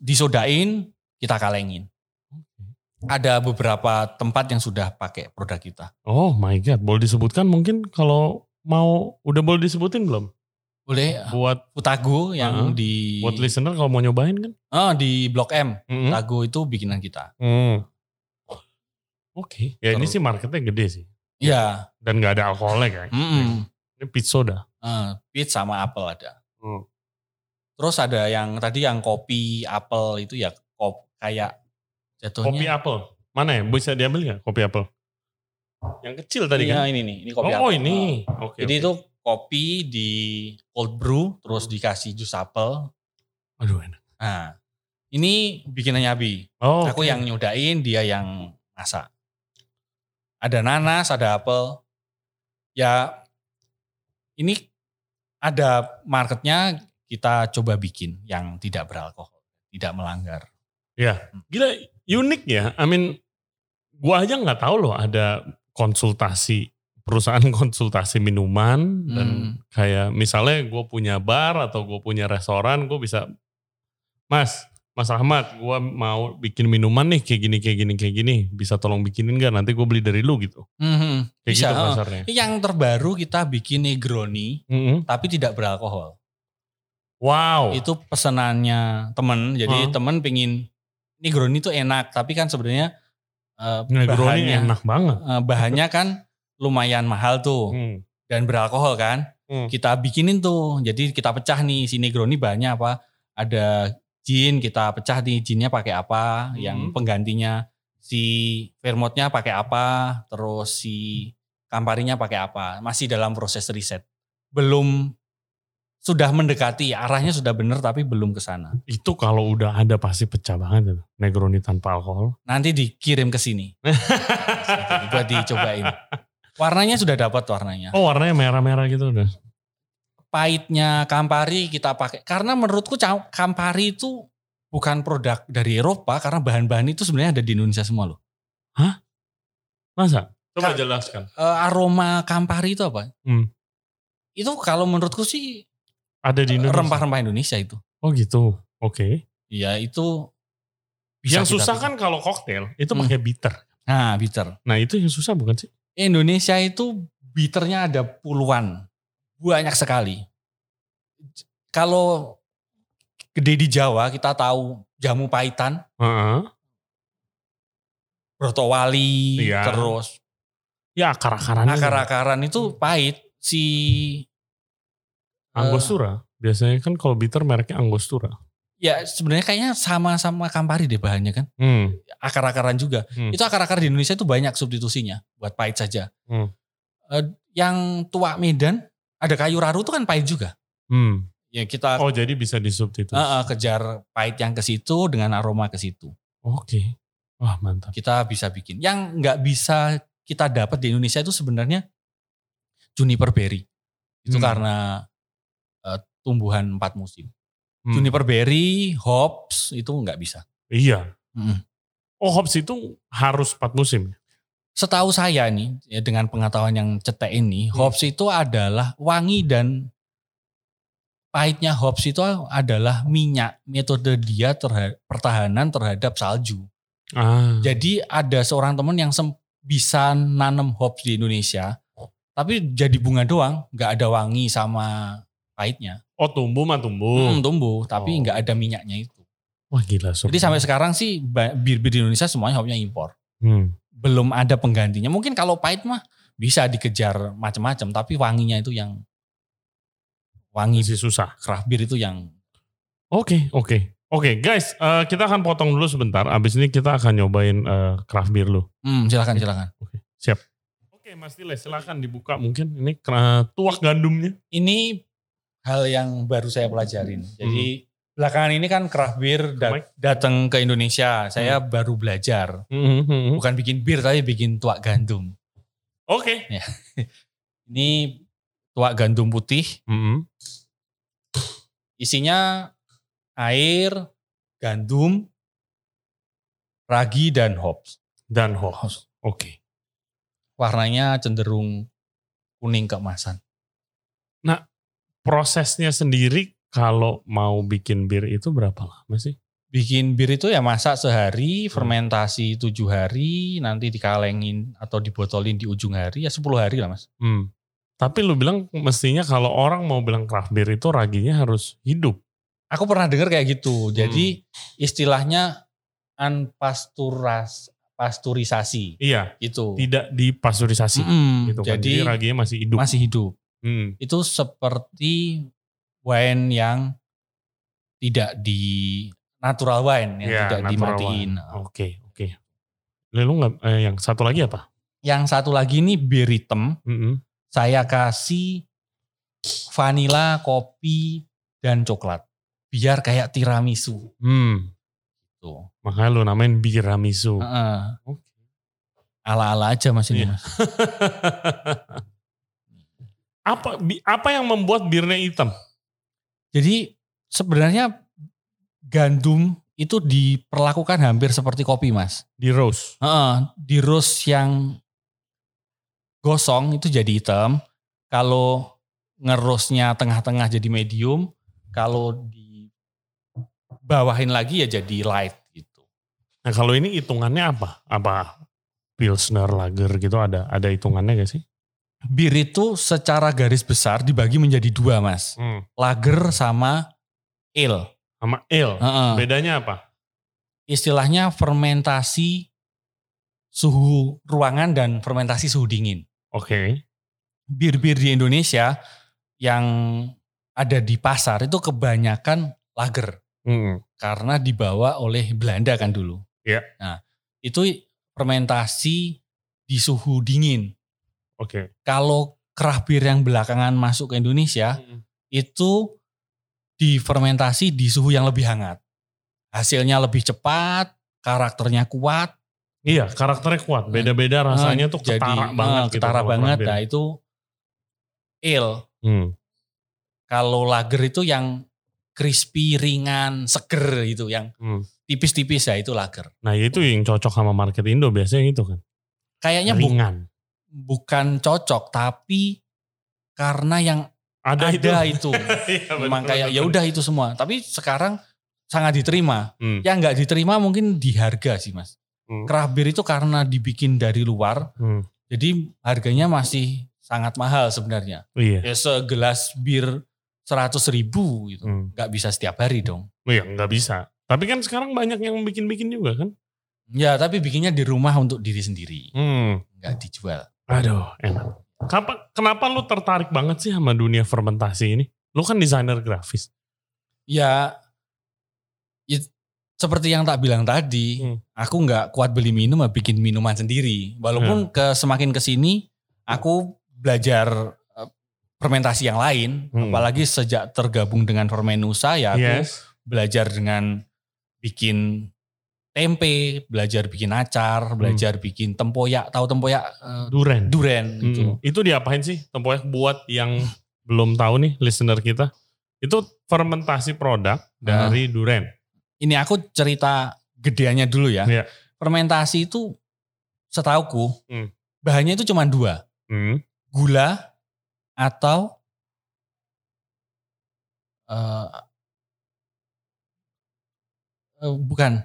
Speaker 2: disodain, kita kalengin. Ada beberapa tempat yang sudah pakai produk kita.
Speaker 1: Oh my god, boleh disebutkan mungkin kalau mau udah boleh disebutin belum?
Speaker 2: Boleh
Speaker 1: Buat
Speaker 2: Futago yang
Speaker 1: Uh-uh.
Speaker 2: di
Speaker 1: buat listener kalau mau nyobain kan?
Speaker 2: oh, di Blok M.
Speaker 1: Mm-mm.
Speaker 2: Futago itu bikinan kita.
Speaker 1: Hmm. Oke. Ya ini
Speaker 2: Terus.
Speaker 1: sih marketnya gede sih.
Speaker 2: Iya.
Speaker 1: Dan nggak ada alkoholnya kan?
Speaker 2: Mm-mm.
Speaker 1: Ini peach soda.
Speaker 2: Eh, peach sama apel ada.
Speaker 1: Hmm.
Speaker 2: Terus ada yang tadi yang kopi apel itu ya kop kayak jatuhnya.
Speaker 1: Kopi apel. Mana ya? Bisa diambil nggak kopi apel? Yang kecil tadi
Speaker 2: Iya,
Speaker 1: kan?
Speaker 2: ini nih, ini kopi
Speaker 1: Oh,
Speaker 2: apel.
Speaker 1: ini. Oke.
Speaker 2: Jadi
Speaker 1: oke.
Speaker 2: itu kopi di cold brew terus dikasih jus apel.
Speaker 1: Aduh enak.
Speaker 2: Nah, ini bikinannya Abi.
Speaker 1: Oh,
Speaker 2: Aku
Speaker 1: oke.
Speaker 2: yang nyodain, dia yang masak. Ada nanas, ada apel. Ya, ini ada marketnya kita coba bikin yang tidak beralkohol, tidak melanggar.
Speaker 1: Ya, gila unik ya. I mean, gua aja nggak tahu loh ada konsultasi perusahaan konsultasi minuman dan
Speaker 2: Hmm.
Speaker 1: kayak misalnya gue punya bar atau gue punya restoran, gue bisa, Mas, Mas Ahmad, gue mau bikin minuman nih kayak gini, kayak gini, kayak gini, bisa tolong bikinin gak? Nanti gue beli dari lu gitu.
Speaker 2: Mhm,
Speaker 1: Kayak
Speaker 2: Bisa,
Speaker 1: gitu kasarnya.
Speaker 2: Yang terbaru kita bikin Negroni,
Speaker 1: Mm-mm.
Speaker 2: tapi tidak beralkohol.
Speaker 1: Wow.
Speaker 2: Itu pesenannya temen, jadi
Speaker 1: Huh?
Speaker 2: temen pingin Negroni itu enak, tapi kan sebenarnya
Speaker 1: Negroni
Speaker 2: bahannya,
Speaker 1: enak banget.
Speaker 2: eh, bahannya kan lumayan mahal tuh
Speaker 1: Hmm.
Speaker 2: dan beralkohol kan.
Speaker 1: Hmm.
Speaker 2: Kita bikinin tuh, jadi kita pecah nih si Negroni bahannya apa? Ada gin, kita pecah nih ginnya pakai apa, yang
Speaker 1: Hmm.
Speaker 2: penggantinya si vermouthnya pakai apa, terus si kamparinya pakai apa. Masih dalam proses riset. Belum sudah mendekati arahnya sudah benar tapi belum ke sana.
Speaker 1: Itu kalau udah ada pasti pecah banget. itu. Negroni tanpa alkohol.
Speaker 2: Nanti dikirim ke sini buat dicobain. Warnanya sudah dapat warnanya.
Speaker 1: Oh warnanya merah-merah gitu udah.
Speaker 2: Pahitnya Campari kita pakai karena menurutku Cam- Campari itu bukan produk dari Eropa karena bahan-bahan itu sebenarnya ada di Indonesia semua loh.
Speaker 1: Masa? Coba
Speaker 2: Ka-
Speaker 1: jelaskan.
Speaker 2: Eh, aroma Campari itu apa?
Speaker 1: Hmm.
Speaker 2: Itu kalau menurutku sih
Speaker 1: Ada di Indonesia.
Speaker 2: rempah-rempah Indonesia itu.
Speaker 1: Oh gitu. Oke.
Speaker 2: Iya itu bisa
Speaker 1: Yang susah kan kalau koktail itu
Speaker 2: Hmm.
Speaker 1: pakai bitter.
Speaker 2: Nah, bitter.
Speaker 1: Nah itu yang susah bukan sih?
Speaker 2: Indonesia itu bitternya ada puluhan. Banyak sekali. Kalau gede di Jawa kita tahu jamu pahitan,
Speaker 1: Heeh.
Speaker 2: brotowali,
Speaker 1: Iya.
Speaker 2: terus
Speaker 1: Ya akar-akarannya.
Speaker 2: akar-akaran itu pahit. Si
Speaker 1: Angostura. Biasanya kan kalau bitter mereknya Angostura.
Speaker 2: ya sebenarnya kayaknya sama-sama Campari deh bahannya kan.
Speaker 1: Hmm.
Speaker 2: Akar-akaran juga.
Speaker 1: Hmm.
Speaker 2: Itu akar-akar di Indonesia itu banyak substitusinya buat pahit saja.
Speaker 1: Hmm.
Speaker 2: Eh, yang tua Medan ada kayu raru itu kan pahit juga.
Speaker 1: Hmm.
Speaker 2: Ya kita
Speaker 1: Oh jadi bisa disubstitusi.
Speaker 2: eh, eh, kejar pahit yang ke situ dengan aroma ke situ.
Speaker 1: Oke. Wah mantap.
Speaker 2: Kita bisa bikin. Yang nggak bisa kita dapat di Indonesia itu sebenarnya juniper berry. Itu
Speaker 1: Hmm.
Speaker 2: karena eh, tumbuhan empat musim.
Speaker 1: Hmm.
Speaker 2: Juniper berry, hops itu nggak bisa.
Speaker 1: Iya.
Speaker 2: Mm.
Speaker 1: Oh hops itu harus 4 musim.
Speaker 2: Setahu saya nih, ya dengan pengetahuan yang cetek ini,
Speaker 1: Hmm.
Speaker 2: hops itu adalah wangi dan pahitnya hops itu adalah minyak. Metode dia terhadap pertahanan terhadap salju.
Speaker 1: Ah.
Speaker 2: Jadi ada seorang teman yang bisa nanam hops di Indonesia, tapi jadi bunga doang, nggak ada wangi sama pahitnya.
Speaker 1: Oh tumbuh mah tumbuh.
Speaker 2: Hmm, tumbuh, tapi
Speaker 1: Oh.
Speaker 2: nggak ada minyaknya itu.
Speaker 1: Wah gila.
Speaker 2: Jadi sampai sekarang sih bir-bir di Indonesia semuanya hopnya impor.
Speaker 1: Hmm.
Speaker 2: Belum ada penggantinya. Mungkin kalau pahit mah bisa dikejar macam-macam, tapi wanginya itu yang wangi
Speaker 1: Masih susah.
Speaker 2: craft beer itu yang
Speaker 1: Oke, oke. Oke, guys, eh, kita akan potong dulu sebentar. Abis ini kita akan nyobain eh, craft beer lu.
Speaker 2: hmm, silakan silakan.
Speaker 1: Oke, siap. Oke Mas Tile silakan dibuka mungkin ini karena tuak gandumnya.
Speaker 2: Ini hal yang baru saya pelajarin. Jadi hmm. belakangan ini kan craft beer dat datang ke Indonesia. Saya hmm. baru belajar. Hmm, hmm, hmm. Bukan bikin bir tapi bikin tuak gandum.
Speaker 1: Oke. Okay.
Speaker 2: Ya. ini tuak gandum putih. Hmm. Isinya air, gandum, ragi dan hops.
Speaker 1: Dan hops. Oke. Okay
Speaker 2: warnanya cenderung kuning keemasan.
Speaker 1: Nah, prosesnya sendiri kalau mau bikin bir itu berapa lama sih?
Speaker 2: Bikin bir itu ya masak sehari, hmm. fermentasi tujuh hari, nanti dikalengin atau dibotolin di ujung hari, ya sepuluh hari lah mas.
Speaker 1: Hmm. Tapi lu bilang mestinya kalau orang mau bilang craft beer itu raginya harus hidup.
Speaker 2: Aku pernah dengar kayak gitu. Jadi hmm. istilahnya unpasteurized pasturisasi.
Speaker 1: Iya.
Speaker 2: Itu.
Speaker 1: Tidak dipasturisasi. Mm, gitu kan. Jadi, jadi raginya masih hidup.
Speaker 2: Masih hidup. Hmm. Itu seperti wine yang tidak di natural wine yang ya, tidak dimatiin.
Speaker 1: Oke, oke. Okay. Lalu nggak eh, yang satu lagi apa?
Speaker 2: Yang satu lagi ini bir hitam. Mm -hmm. Saya kasih vanilla, kopi, dan coklat. Biar kayak tiramisu. Hmm.
Speaker 1: Gitu. Makanya lu namain biramisu. Uh -uh.
Speaker 2: Okay. Ala-ala aja mas ini iya. mas.
Speaker 1: apa apa yang membuat birnya hitam?
Speaker 2: Jadi sebenarnya gandum itu diperlakukan hampir seperti kopi mas.
Speaker 1: Di roast?
Speaker 2: Uh, di roast yang gosong itu jadi hitam. Kalau ngerosnya tengah-tengah jadi medium. Kalau di bawahin lagi ya jadi light gitu.
Speaker 1: Nah kalau ini hitungannya apa? Apa pilsner, lager gitu ada ada hitungannya gak sih?
Speaker 2: Bir itu secara garis besar dibagi menjadi dua mas. Hmm. Lager sama ale.
Speaker 1: Sama ale. Uh -uh. Bedanya apa?
Speaker 2: Istilahnya fermentasi suhu ruangan dan fermentasi suhu dingin.
Speaker 1: Oke. Okay.
Speaker 2: Bir-bir di Indonesia yang ada di pasar itu kebanyakan lager. Hmm. Karena dibawa oleh Belanda kan dulu.
Speaker 1: Iya.
Speaker 2: Nah, itu fermentasi di suhu dingin.
Speaker 1: Oke. Okay.
Speaker 2: Kalau kerah bir yang belakangan masuk ke Indonesia, hmm. itu difermentasi di suhu yang lebih hangat. Hasilnya lebih cepat, karakternya kuat.
Speaker 1: Iya, karakternya kuat. Beda-beda nah, rasanya nah, tuh ketara jadi, banget.
Speaker 2: Gitu ketara banget. Nah itu ale. Hmm. Kalau lager itu yang crispy, ringan, seger gitu yang hmm. tipis-tipis ya itu lager.
Speaker 1: Nah itu yang cocok sama market Indo biasanya itu kan.
Speaker 2: Kayaknya ringan. Bu, bukan cocok tapi karena yang ada, ada itu, itu. ya, memang kayak ya udah itu semua. Tapi sekarang sangat diterima. Hmm. Yang nggak diterima mungkin di harga sih mas. Hmm. Kerah bir itu karena dibikin dari luar, hmm. jadi harganya masih sangat mahal sebenarnya.
Speaker 1: Iya.
Speaker 2: Ya segelas bir seratus ribu gitu. Hmm. Gak bisa setiap hari dong.
Speaker 1: Oh iya gak bisa. Tapi kan sekarang banyak yang bikin-bikin juga kan.
Speaker 2: Ya tapi bikinnya di rumah untuk diri sendiri. Hmm. Dijual.
Speaker 1: Aduh enak. Kenapa, kenapa lu tertarik banget sih sama dunia fermentasi ini? Lu kan desainer grafis.
Speaker 2: Ya, ya seperti yang tak bilang tadi, hmm. aku nggak kuat beli minum, bikin minuman sendiri. Walaupun hmm. ke semakin ke sini, aku belajar fermentasi yang lain, hmm. apalagi sejak tergabung dengan Fermenusa ya aku yes. belajar dengan bikin tempe, belajar bikin acar, hmm. belajar bikin tempoyak, tahu tempoyak?
Speaker 1: Uh, duren.
Speaker 2: Duren
Speaker 1: hmm. itu. Itu diapain sih tempoyak buat yang belum tahu nih listener kita? Itu fermentasi produk dari uh, duren.
Speaker 2: Ini aku cerita gedeannya dulu ya. Yeah. Fermentasi itu setauku hmm. bahannya itu cuma dua. Hmm. Gula atau uh, uh, bukan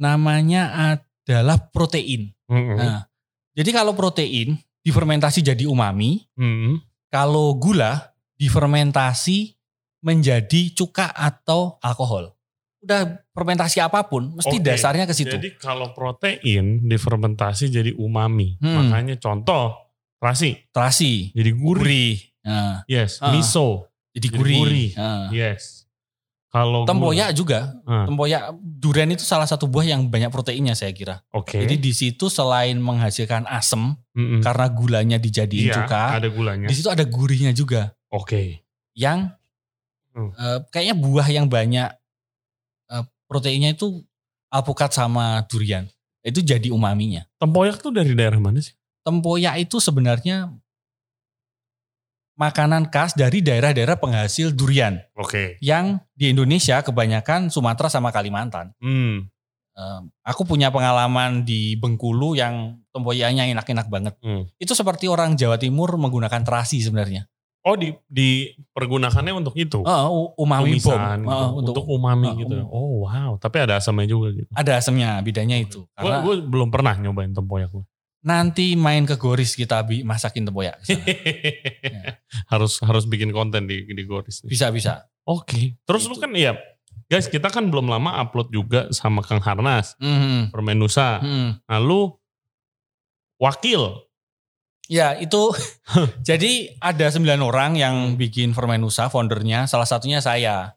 Speaker 2: namanya adalah protein. Mm-hmm. Nah, jadi kalau protein difermentasi jadi umami, mm-hmm. kalau gula difermentasi menjadi cuka atau alkohol. Udah fermentasi apa pun, mesti okay. dasarnya ke situ.
Speaker 1: Jadi kalau protein difermentasi jadi umami, hmm. makanya contoh Terasi.
Speaker 2: Terasi.
Speaker 1: Jadi gurih.
Speaker 2: gurih.
Speaker 1: Uh. Yes. Uh. Miso.
Speaker 2: Jadi, gurih. gurih.
Speaker 1: Uh. Yes.
Speaker 2: Kalau tempoyak juga, hmm. tempoyak durian itu salah satu buah yang banyak proteinnya saya kira.
Speaker 1: Oke. Okay.
Speaker 2: Jadi di situ selain menghasilkan asam mm-hmm. karena gulanya dijadiin iya, cuka,
Speaker 1: ada gulanya.
Speaker 2: Di situ ada gurihnya juga.
Speaker 1: Oke. Okay.
Speaker 2: Yang hmm. uh, kayaknya buah yang banyak uh, proteinnya itu alpukat sama durian. Itu jadi umaminya.
Speaker 1: Tempoyak tuh dari daerah mana sih?
Speaker 2: Tempoyak itu sebenarnya makanan khas dari daerah-daerah penghasil durian.
Speaker 1: Oke. Okay.
Speaker 2: Yang di Indonesia kebanyakan Sumatera sama Kalimantan.
Speaker 1: Hmm.
Speaker 2: Uh, aku punya pengalaman di Bengkulu yang tempoyaknya enak-enak banget. Hmm. Itu seperti orang Jawa Timur menggunakan terasi sebenarnya.
Speaker 1: Oh di dipergunakannya untuk itu?
Speaker 2: Uh, umami bom.
Speaker 1: Uh, untuk, untuk umami uh, gitu. Um. Oh wow, tapi ada asamnya juga gitu.
Speaker 2: Ada asamnya, bedanya itu.
Speaker 1: Gue belum pernah nyobain tempoyak
Speaker 2: nanti main ke Goris kita bi masakin tempoyak.
Speaker 1: ya. Harus harus bikin konten di di Goris.
Speaker 2: Bisa bisa.
Speaker 1: Oke. Okay. Terus gitu. lu kan ya guys kita kan belum lama upload juga sama Kang Harnas mm -hmm. Permenusa. Mm. Lalu wakil.
Speaker 2: Ya itu jadi ada sembilan orang yang bikin Permenusa foundernya salah satunya saya.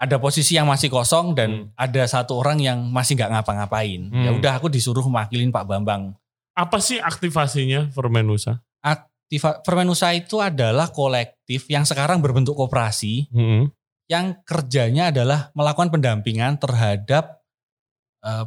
Speaker 2: Ada posisi yang masih kosong dan hmm. ada satu orang yang masih nggak ngapa-ngapain. Ya hmm. Ya udah aku disuruh mewakilin Pak Bambang
Speaker 1: apa sih aktivasinya Fermenusa?
Speaker 2: Aktiva, Fermenusa itu adalah kolektif yang sekarang berbentuk koperasi hmm. yang kerjanya adalah melakukan pendampingan terhadap uh,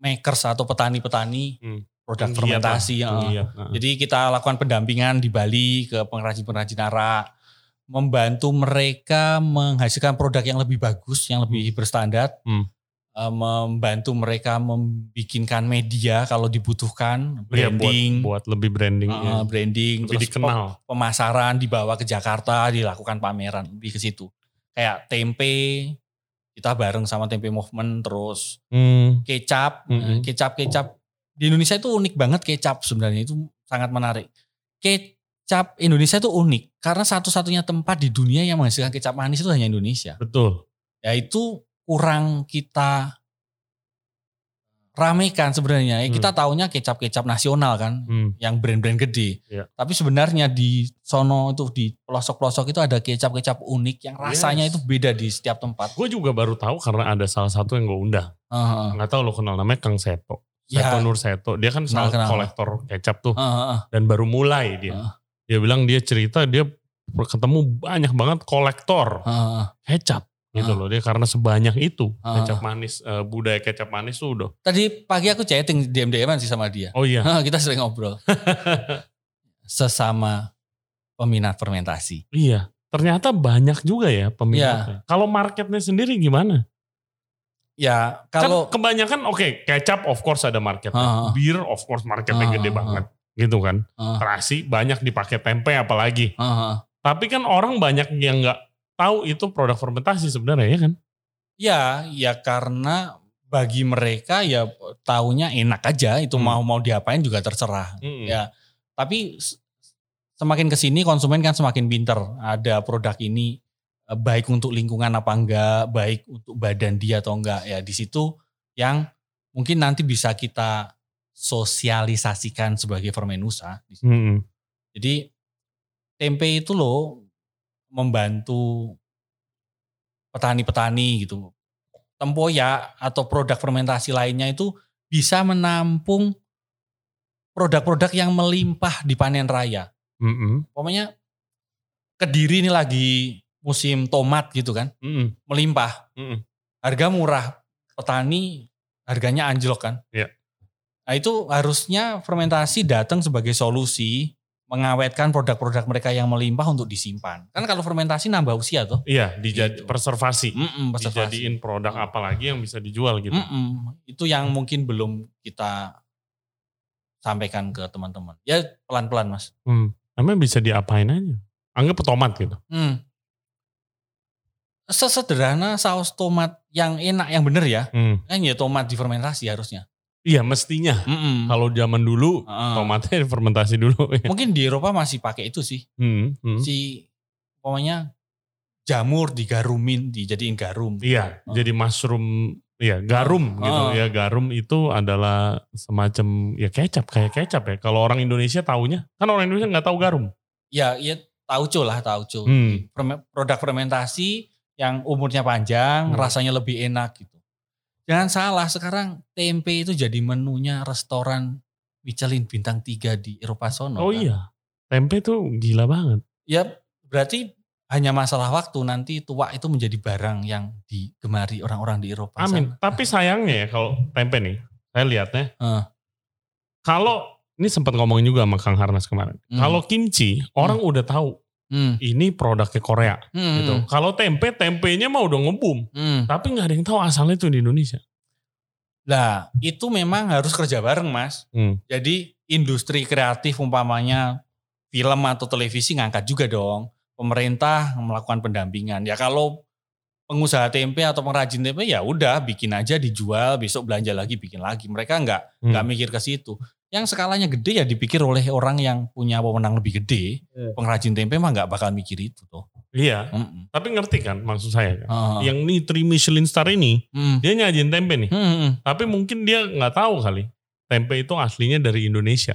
Speaker 2: makers atau petani-petani hmm. produk Penggiat fermentasi. Ya. Jadi kita lakukan pendampingan di Bali ke pengrajin-pengrajin arak, membantu mereka menghasilkan produk yang lebih bagus, yang lebih hmm. berstandar. Hmm uh, membantu mereka membikinkan media kalau dibutuhkan branding
Speaker 1: ya, buat, buat lebih branding uh,
Speaker 2: ya. branding
Speaker 1: lebih terus dikenal.
Speaker 2: pemasaran dibawa ke Jakarta dilakukan pameran lebih ke situ. Kayak tempe kita bareng sama tempe movement terus hmm. kecap. Hmm. kecap kecap di Indonesia itu unik banget kecap sebenarnya itu sangat menarik. Kecap Indonesia itu unik karena satu-satunya tempat di dunia yang menghasilkan kecap manis itu hanya Indonesia.
Speaker 1: Betul.
Speaker 2: Ya itu kurang kita ramekan sebenarnya. Hmm. Kita taunya kecap-kecap nasional kan, hmm. yang brand-brand gede. Yeah. Tapi sebenarnya di sono itu di pelosok-pelosok itu ada kecap-kecap unik yang rasanya yes. itu beda di setiap tempat.
Speaker 1: Gue juga baru tahu karena ada salah satu yang gue undang. Uh-huh. Nggak tahu lo kenal namanya Kang Seto. Seto ya. Nur Seto. Dia kan salah kenal. kolektor kecap tuh. Uh-huh. Dan baru mulai dia. Uh-huh. Dia bilang dia cerita dia ketemu banyak banget kolektor uh-huh. kecap gitu ah. loh dia karena sebanyak itu ah. kecap manis uh, budaya kecap manis tuh udah.
Speaker 2: Tadi pagi aku chatting dm dm sih sama dia.
Speaker 1: Oh iya.
Speaker 2: Kita sering ngobrol. Sesama peminat fermentasi.
Speaker 1: Iya ternyata banyak juga ya peminatnya. Ya. kalau marketnya sendiri gimana?
Speaker 2: Ya kalau
Speaker 1: kan kebanyakan oke okay, kecap of course ada marketnya. Uh, bir of course marketnya uh, gede uh, banget gitu kan. Uh, terasi banyak dipakai tempe apalagi. Uh. tapi kan orang banyak yang nggak tahu itu produk fermentasi sebenarnya ya kan?
Speaker 2: Ya, ya karena bagi mereka ya taunya enak aja itu hmm. mau mau diapain juga terserah. Hmm. Ya, tapi semakin ke sini konsumen kan semakin pinter. Ada produk ini eh, baik untuk lingkungan apa enggak, baik untuk badan dia atau enggak. Ya di situ yang mungkin nanti bisa kita sosialisasikan sebagai fermenusa. Hmm. Jadi tempe itu loh membantu petani-petani gitu. Tempoyak atau produk fermentasi lainnya itu bisa menampung produk-produk yang melimpah di panen raya.
Speaker 1: Mm -hmm.
Speaker 2: Pokoknya Kediri ini lagi musim tomat gitu kan, mm -hmm. melimpah. Mm -hmm. Harga murah, petani harganya anjlok kan.
Speaker 1: Yeah.
Speaker 2: Nah itu harusnya fermentasi datang sebagai solusi mengawetkan produk-produk mereka yang melimpah untuk disimpan. Kan kalau fermentasi nambah usia tuh.
Speaker 1: Iya, dijadi gitu. preservasi. Mm -mm, Dijadiin produk apa lagi yang bisa dijual gitu. Mm
Speaker 2: -mm. Itu yang mungkin belum kita sampaikan ke teman-teman. Ya pelan-pelan mas.
Speaker 1: Hmm. Namanya bisa diapain aja. Anggap tomat gitu.
Speaker 2: Hmm. Sesederhana saus tomat yang enak, yang bener ya. Hmm. Kan ya tomat difermentasi harusnya.
Speaker 1: Iya mestinya. Mm -mm. Kalau zaman dulu uh. tomatnya fermentasi dulu.
Speaker 2: Mungkin di Eropa masih pakai itu sih. Mm -hmm. Si pokoknya jamur digarumin, dijadiin garum.
Speaker 1: Iya, uh. jadi mushroom Iya, garum gitu ya. Garum itu adalah semacam ya kecap kayak kecap ya. Kalau orang Indonesia taunya, kan orang Indonesia nggak tahu garum.
Speaker 2: Ya, iya tauco lah tauco. Hmm. Produk fermentasi yang umurnya panjang, hmm. rasanya lebih enak gitu. Jangan salah, sekarang tempe itu jadi menunya restoran Michelin bintang 3 di Eropa sono.
Speaker 1: Oh kan? iya. Tempe tuh gila banget.
Speaker 2: Ya, berarti hanya masalah waktu nanti tua itu menjadi barang yang digemari orang-orang di Eropa.
Speaker 1: Amin. Sana. Tapi sayangnya ya kalau tempe nih, saya lihatnya. Uh. Kalau ini sempat ngomongin juga sama Kang Harnas kemarin. Hmm. Kalau kimchi, hmm. orang udah tahu hmm. ini produknya Korea hmm. gitu. Kalau tempe, tempenya mah udah ngebum. Hmm. Tapi nggak ada yang tahu asalnya itu di Indonesia.
Speaker 2: Lah, itu memang harus kerja bareng, Mas. Hmm. Jadi industri kreatif umpamanya film atau televisi ngangkat juga dong. Pemerintah melakukan pendampingan. Ya kalau pengusaha tempe atau pengrajin tempe ya udah bikin aja dijual besok belanja lagi bikin lagi mereka nggak hmm. nggak mikir ke situ yang skalanya gede ya dipikir oleh orang yang punya wewenang lebih gede. Yeah. Pengrajin tempe mah nggak bakal mikir itu tuh.
Speaker 1: Iya. Mm -mm. Tapi ngerti kan maksud saya kan. Uh. Yang nih tri Michelin star ini mm. dia nyajin tempe nih. Mm Tapi mungkin dia nggak tahu kali tempe itu aslinya dari Indonesia.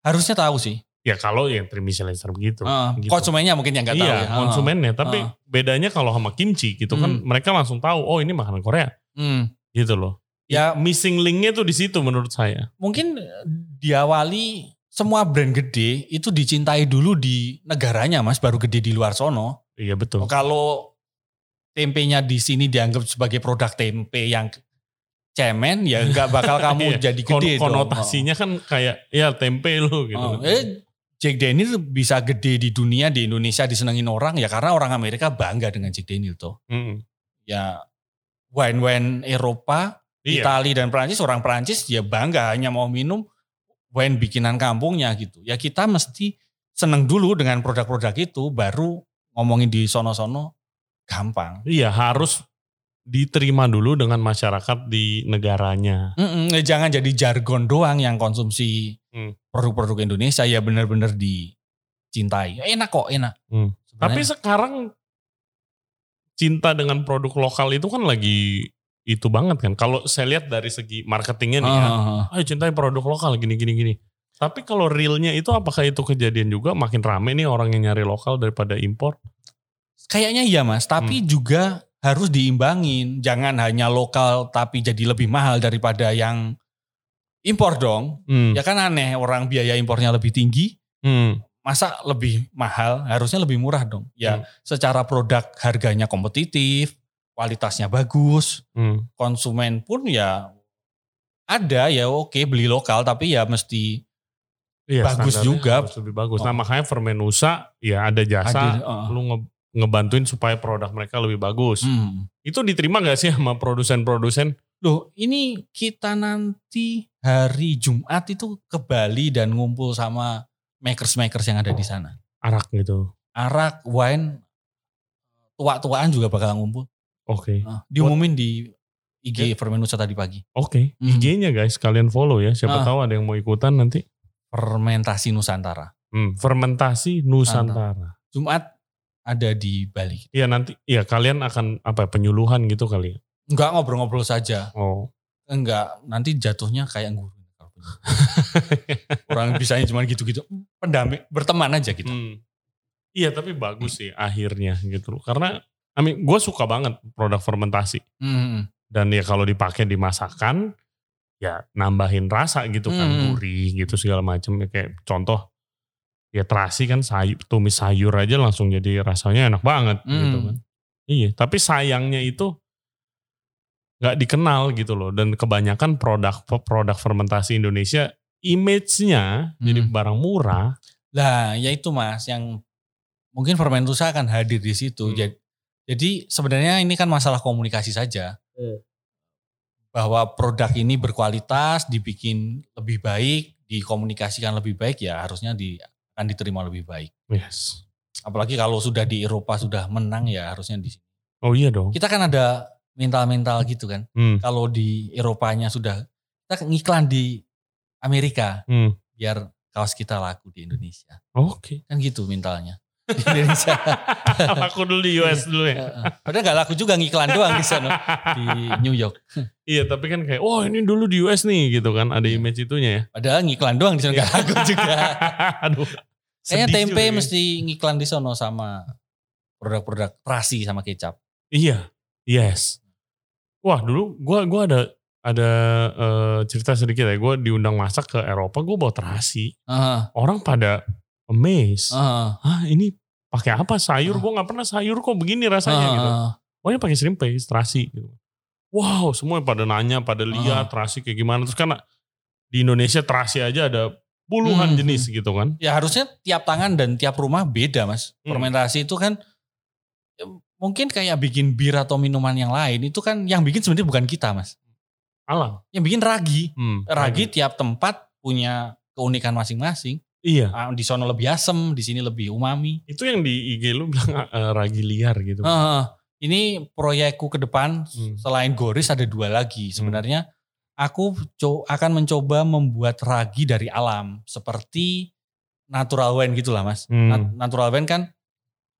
Speaker 2: Harusnya tahu sih.
Speaker 1: Ya kalau yang tri Michelin star begitu. Uh,
Speaker 2: gitu. Konsumennya mungkin yang nggak tahu
Speaker 1: iya, ya. konsumennya. Tapi uh. bedanya kalau sama kimchi gitu mm. kan mereka langsung tahu oh ini makanan Korea. Mm. Gitu loh. Ya missing linknya tuh di situ menurut saya.
Speaker 2: Mungkin diawali semua brand gede itu dicintai dulu di negaranya mas, baru gede di luar sono.
Speaker 1: Iya betul.
Speaker 2: Kalau tempenya di sini dianggap sebagai produk tempe yang cemen, ya nggak bakal kamu iya. jadi gede.
Speaker 1: Kon konotasinya dong. kan kayak ya tempe lu gitu. Oh,
Speaker 2: eh, Jack Daniel bisa gede di dunia di Indonesia disenengin orang ya karena orang Amerika bangga dengan Jack Daniel tuh. Mm. Ya wine-wine Eropa Iya. Itali dan Perancis orang Perancis ya bangga hanya mau minum wine bikinan kampungnya gitu. Ya kita mesti seneng dulu dengan produk-produk itu baru ngomongin di sono-sono gampang.
Speaker 1: Iya harus diterima dulu dengan masyarakat di negaranya.
Speaker 2: Mm -mm, jangan jadi jargon doang yang konsumsi hmm. produk-produk Indonesia ya benar-benar dicintai. Enak kok enak. Hmm.
Speaker 1: Tapi sekarang cinta dengan produk lokal itu kan lagi itu banget kan. Kalau saya lihat dari segi marketingnya nih ya, ayo cintai produk lokal gini gini gini. Tapi kalau realnya itu apakah itu kejadian juga makin rame nih orang yang nyari lokal daripada impor?
Speaker 2: Kayaknya iya mas, tapi hmm. juga harus diimbangin. Jangan hanya lokal tapi jadi lebih mahal daripada yang impor dong. Hmm. Ya kan aneh orang biaya impornya lebih tinggi. Hmm. Masa lebih mahal, harusnya lebih murah dong. Ya hmm. secara produk harganya kompetitif, kualitasnya bagus, hmm. konsumen pun ya ada ya oke beli lokal tapi ya mesti iya, bagus juga.
Speaker 1: Harus lebih bagus. Nah, oh. Nah makanya Fermenusa ya ada jasa Hadir, uh. lu nge, ngebantuin supaya produk mereka lebih bagus. Hmm. Itu diterima gak sih sama produsen-produsen?
Speaker 2: Loh ini kita nanti hari Jumat itu ke Bali dan ngumpul sama makers-makers yang ada di sana.
Speaker 1: Arak gitu.
Speaker 2: Arak, wine, tua-tuaan juga bakal ngumpul.
Speaker 1: Oke. Okay.
Speaker 2: Nah, diumumin di IG yeah. Fermenusa tadi pagi.
Speaker 1: Oke. Okay. Hmm. IG-nya guys kalian follow ya. Siapa nah. tahu ada yang mau ikutan nanti.
Speaker 2: Fermentasi Nusantara.
Speaker 1: Hmm, fermentasi Nusantara.
Speaker 2: Jumat ada di Bali.
Speaker 1: Iya nanti, iya kalian akan apa penyuluhan gitu kali ya?
Speaker 2: Enggak ngobrol-ngobrol saja. Oh. Enggak, nanti jatuhnya kayak guru. Orang bisanya cuma gitu-gitu. Pendamping, berteman aja gitu. Hmm.
Speaker 1: Iya tapi bagus sih akhirnya gitu loh. Karena I mean, gue suka banget produk fermentasi. Hmm. Dan ya kalau dipakai di masakan, ya nambahin rasa gitu kan, hmm. gurih gitu segala macam. Ya, kayak contoh, ya terasi kan sayur, tumis sayur aja langsung jadi rasanya enak banget hmm. gitu kan. Iya, tapi sayangnya itu nggak dikenal gitu loh. Dan kebanyakan produk produk fermentasi Indonesia, image-nya hmm. jadi barang murah.
Speaker 2: Lah, ya itu mas, yang mungkin Fermentusa akan hadir di situ. Hmm. Jadi jadi sebenarnya ini kan masalah komunikasi saja. Hmm. Bahwa produk ini berkualitas, dibikin lebih baik, dikomunikasikan lebih baik ya harusnya di, akan diterima lebih baik.
Speaker 1: Yes.
Speaker 2: Apalagi kalau sudah di Eropa sudah menang ya harusnya di sini.
Speaker 1: Oh iya dong.
Speaker 2: Kita kan ada mental-mental gitu kan. Hmm. Kalau di Eropanya sudah kita ngiklan di Amerika hmm. biar kaos kita laku di Indonesia.
Speaker 1: Oke. Okay.
Speaker 2: Kan gitu mentalnya di Indonesia.
Speaker 1: laku dulu di US dulu ya.
Speaker 2: Padahal gak laku juga ngiklan doang di sana di New York.
Speaker 1: iya tapi kan kayak, oh ini dulu di US nih gitu kan, ada iya. image itunya ya.
Speaker 2: Padahal ngiklan doang di sana gak laku juga. Aduh. Kayaknya tempe juga, mesti ngiklan di sono sama produk-produk terasi sama kecap.
Speaker 1: Iya, yes. Wah dulu gue gua ada ada uh, cerita sedikit ya. Gue diundang masak ke Eropa, gue bawa terasi. Uh. Orang pada amazed. Uh. Hah ini pakai apa sayur? Uh. Gue nggak pernah sayur kok begini rasanya uh. gitu. Oh ini pakai shrimp paste, terasi gitu. Wow semua pada nanya, pada lihat uh. terasi kayak gimana. Terus karena di Indonesia terasi aja ada puluhan hmm. jenis gitu kan.
Speaker 2: Ya harusnya tiap tangan dan tiap rumah beda mas. Hmm. Fermentasi itu kan mungkin kayak bikin bir atau minuman yang lain itu kan yang bikin sebenarnya bukan kita mas.
Speaker 1: Alam.
Speaker 2: Yang bikin ragi. Hmm, ragi, ragi tiap tempat punya keunikan masing-masing.
Speaker 1: Iya.
Speaker 2: Ah, di sana lebih asem, di sini lebih umami.
Speaker 1: Itu yang di IG lu bilang uh, ragi liar gitu.
Speaker 2: Uh, ini proyekku ke depan hmm. selain Goris ada dua lagi. Hmm. Sebenarnya aku akan mencoba membuat ragi dari alam seperti natural wine gitulah mas. Hmm. Natural wine kan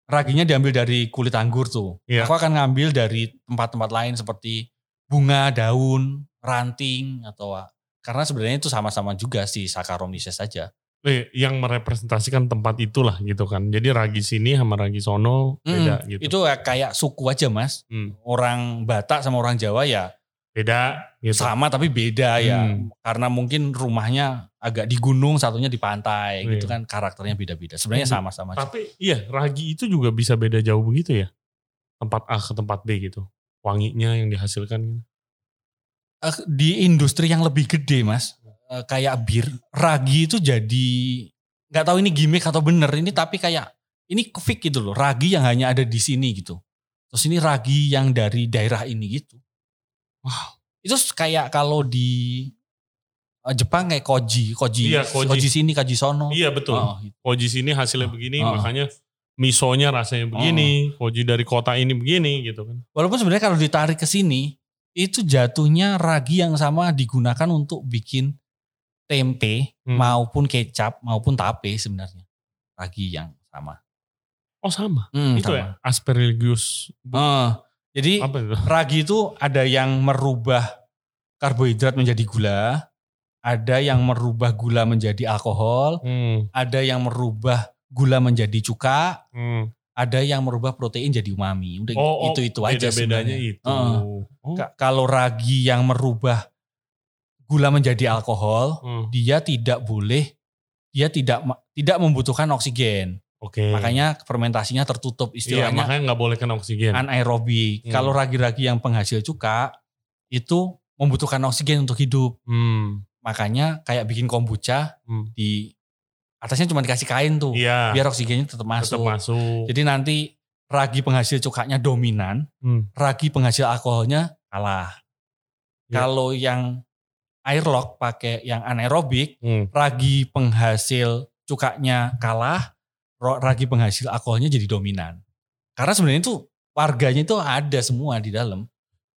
Speaker 2: raginya diambil dari kulit anggur tuh. Yeah. Aku akan ngambil dari tempat-tempat lain seperti bunga, daun, ranting atau karena sebenarnya itu sama-sama juga si Saccharomyces saja.
Speaker 1: Eh, yang merepresentasikan tempat itulah gitu kan. Jadi ragi sini sama ragi sono beda hmm, gitu.
Speaker 2: Itu kayak suku aja mas. Hmm. Orang Batak sama orang Jawa ya
Speaker 1: beda
Speaker 2: gitu. sama tapi beda ya. hmm. ya karena mungkin rumahnya agak di gunung satunya di pantai iya. gitu kan karakternya beda-beda sebenarnya sama-sama
Speaker 1: tapi iya ragi itu juga bisa beda jauh begitu ya tempat A ke tempat B gitu wanginya yang dihasilkan gitu.
Speaker 2: Eh, di industri yang lebih gede mas eh, kayak bir ragi itu jadi nggak tahu ini gimmick atau bener ini tapi kayak ini fix gitu loh ragi yang hanya ada di sini gitu terus ini ragi yang dari daerah ini gitu Wow. Itu kayak kalau di eh, Jepang kayak koji, koji, iya, koji. koji sini, koji sono.
Speaker 1: Iya betul. Oh, gitu. Koji sini hasilnya begini, oh. makanya misonya rasanya begini, oh. koji dari kota ini begini gitu kan.
Speaker 2: Walaupun sebenarnya kalau ditarik ke sini, itu jatuhnya ragi yang sama digunakan untuk bikin tempe hmm. maupun kecap maupun tape sebenarnya. Ragi yang sama.
Speaker 1: Oh sama? Hmm, itu sama. ya? Aspergillus.
Speaker 2: Uh, jadi Apa itu? ragi itu ada yang merubah karbohidrat menjadi gula, ada yang merubah gula menjadi alkohol, hmm. ada yang merubah gula menjadi cuka, hmm. ada yang merubah protein jadi umami. Udah oh, itu itu oh, aja
Speaker 1: bedanya itu. Uh,
Speaker 2: oh. Kalau ragi yang merubah gula menjadi alkohol, hmm. dia tidak boleh, dia tidak tidak membutuhkan oksigen.
Speaker 1: Oke. Okay.
Speaker 2: Makanya fermentasinya tertutup istilahnya.
Speaker 1: Iya, makanya nggak boleh kena oksigen.
Speaker 2: Anaerobik. Hmm. Kalau ragi-ragi yang penghasil cuka itu membutuhkan oksigen untuk hidup. Hmm. Makanya kayak bikin kombucha hmm. di atasnya cuma dikasih kain tuh.
Speaker 1: Iya.
Speaker 2: Biar oksigennya tetap masuk.
Speaker 1: Tetap masuk.
Speaker 2: Jadi nanti ragi penghasil cukanya dominan, hmm. ragi penghasil alkoholnya kalah. Ya. Kalau yang airlock pakai yang anaerobik, hmm. ragi penghasil cukanya kalah, ragi penghasil alkoholnya jadi dominan. Karena sebenarnya itu warganya itu ada semua di dalam.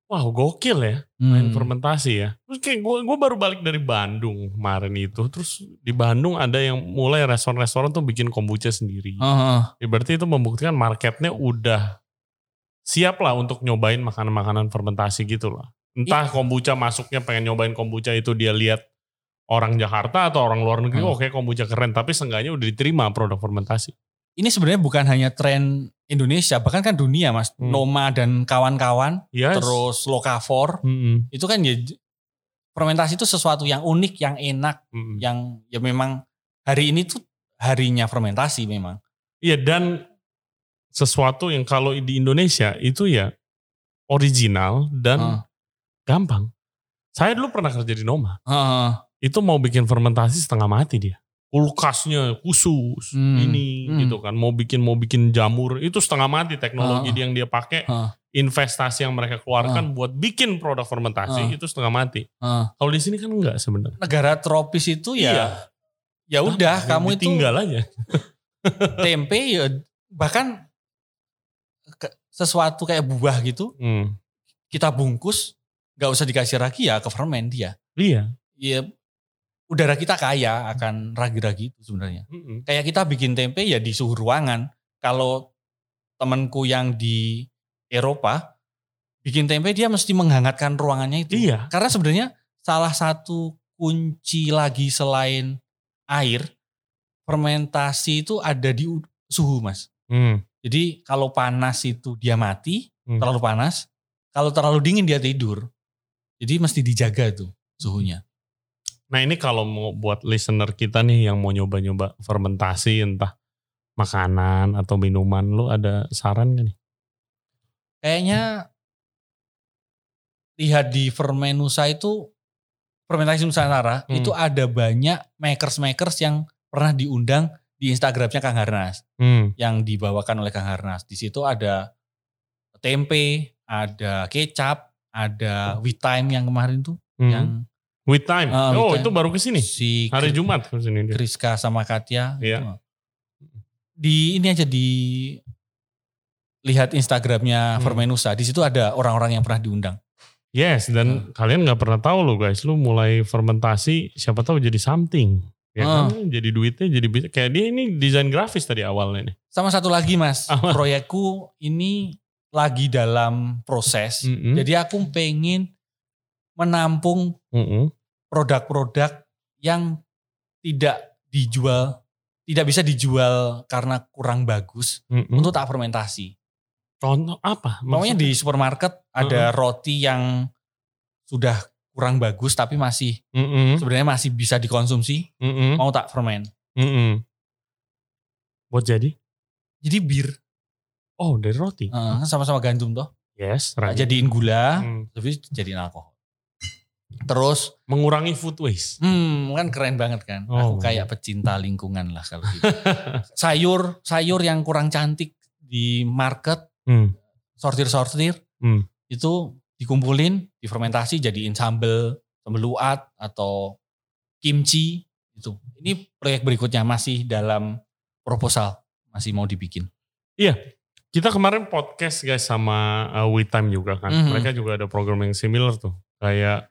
Speaker 1: Wah gokil ya main hmm. fermentasi ya. Terus kayak gue gue baru balik dari Bandung kemarin itu. Terus di Bandung ada yang mulai restoran-restoran tuh bikin kombucha sendiri. Uh-huh. Ya, berarti itu membuktikan marketnya udah siap lah untuk nyobain makanan-makanan fermentasi gitu lah. Entah kombucha masuknya pengen nyobain kombucha itu dia lihat orang Jakarta atau orang luar negeri, hmm. oke okay, kombucha keren, tapi seenggaknya udah diterima produk fermentasi.
Speaker 2: Ini sebenarnya bukan hanya tren Indonesia, bahkan kan dunia mas, hmm. Noma dan kawan-kawan, yes. terus Lokafor, hmm. itu kan ya fermentasi itu sesuatu yang unik, yang enak, hmm. yang ya memang hari ini tuh harinya fermentasi memang.
Speaker 1: Iya dan sesuatu yang kalau di Indonesia itu ya original dan hmm. Gampang. Saya dulu pernah kerja di Noma. Hmm itu mau bikin fermentasi setengah mati dia kulkasnya khusus hmm. ini hmm. gitu kan mau bikin mau bikin jamur itu setengah mati teknologi uh. yang dia pakai uh. investasi yang mereka keluarkan uh. buat bikin produk fermentasi uh. itu setengah mati uh. kalau di sini kan enggak sebenarnya
Speaker 2: negara tropis itu ya iya. ya udah nah, kamu itu
Speaker 1: tinggal aja
Speaker 2: tempe ya bahkan sesuatu kayak buah gitu hmm. kita bungkus nggak usah dikasih lagi ya ke ferment dia
Speaker 1: iya
Speaker 2: Iya udara kita kaya akan ragi-ragi itu sebenarnya. Mm-hmm. Kayak kita bikin tempe ya di suhu ruangan. Kalau temanku yang di Eropa bikin tempe dia mesti menghangatkan ruangannya itu.
Speaker 1: Iya.
Speaker 2: Karena sebenarnya salah satu kunci lagi selain air fermentasi itu ada di suhu mas. Mm. Jadi kalau panas itu dia mati, hmm. terlalu panas. Kalau terlalu dingin dia tidur. Jadi mesti dijaga tuh suhunya.
Speaker 1: Nah ini kalau mau buat listener kita nih yang mau nyoba-nyoba fermentasi entah makanan atau minuman, lu ada saran gak nih?
Speaker 2: Kayaknya lihat di Fermenusa itu fermentasi Nusantara hmm. itu ada banyak makers-makers yang pernah diundang di Instagramnya Kang Harnas hmm. yang dibawakan oleh Kang Harnas. Di situ ada tempe, ada kecap, ada wheat time yang kemarin tuh hmm. yang
Speaker 1: wheat time. Uh, oh, time. itu baru ke sini.
Speaker 2: Si
Speaker 1: hari Jumat ke sini
Speaker 2: dia. Kriska sama Katya.
Speaker 1: Iya.
Speaker 2: Di ini aja di lihat Instagramnya hmm. Fermenusa. Di situ ada orang-orang yang pernah diundang.
Speaker 1: Yes, dan hmm. kalian nggak pernah tahu loh guys, lu mulai fermentasi, siapa tahu jadi something ya hmm. kan jadi duitnya jadi bisa kayak dia ini desain grafis tadi awalnya nih
Speaker 2: sama satu lagi mas proyekku ini lagi dalam proses mm -hmm. jadi aku pengen menampung produk-produk mm -hmm. yang tidak dijual tidak bisa dijual karena kurang bagus mm -hmm. untuk tak fermentasi
Speaker 1: contoh apa
Speaker 2: Maksudnya di supermarket ada uh -huh. roti yang sudah kurang bagus tapi masih mm -hmm. sebenarnya masih bisa dikonsumsi mm -hmm. mau tak ferment mm -hmm.
Speaker 1: buat jadi
Speaker 2: jadi bir
Speaker 1: oh dari roti
Speaker 2: uh, sama-sama gandum toh
Speaker 1: yes
Speaker 2: right. jadiin gula mm. tapi jadiin alkohol terus
Speaker 1: mengurangi food waste
Speaker 2: hmm kan keren banget kan oh. aku kayak pecinta lingkungan lah kalau gitu sayur sayur yang kurang cantik di market mm. sortir sortir mm. itu dikumpulin, difermentasi jadiin sambel, sambel luat atau kimchi itu. Ini proyek berikutnya masih dalam proposal, masih mau dibikin.
Speaker 1: Iya, kita kemarin podcast guys sama uh, WeTime juga kan. Mm -hmm. Mereka juga ada program yang similar tuh. Kayak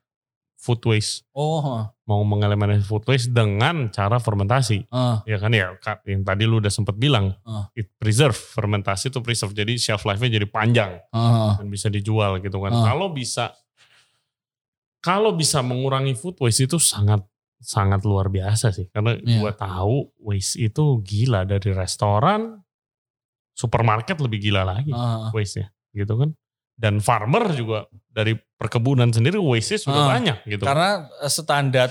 Speaker 1: food waste.
Speaker 2: Oh.
Speaker 1: Mau mengeliminasi food waste dengan cara fermentasi. Uh. Ya kan ya, yang tadi lu udah sempat bilang, uh. it preserve, fermentasi itu preserve. Jadi shelf life-nya jadi panjang uh. dan bisa dijual gitu kan. Uh. Kalau bisa kalau bisa mengurangi food waste itu sangat sangat luar biasa sih. Karena yeah. gua tahu waste itu gila dari restoran, supermarket lebih gila lagi uh. waste-nya gitu kan dan farmer juga dari perkebunan sendiri waste sudah uh, banyak gitu.
Speaker 2: Karena eh, standar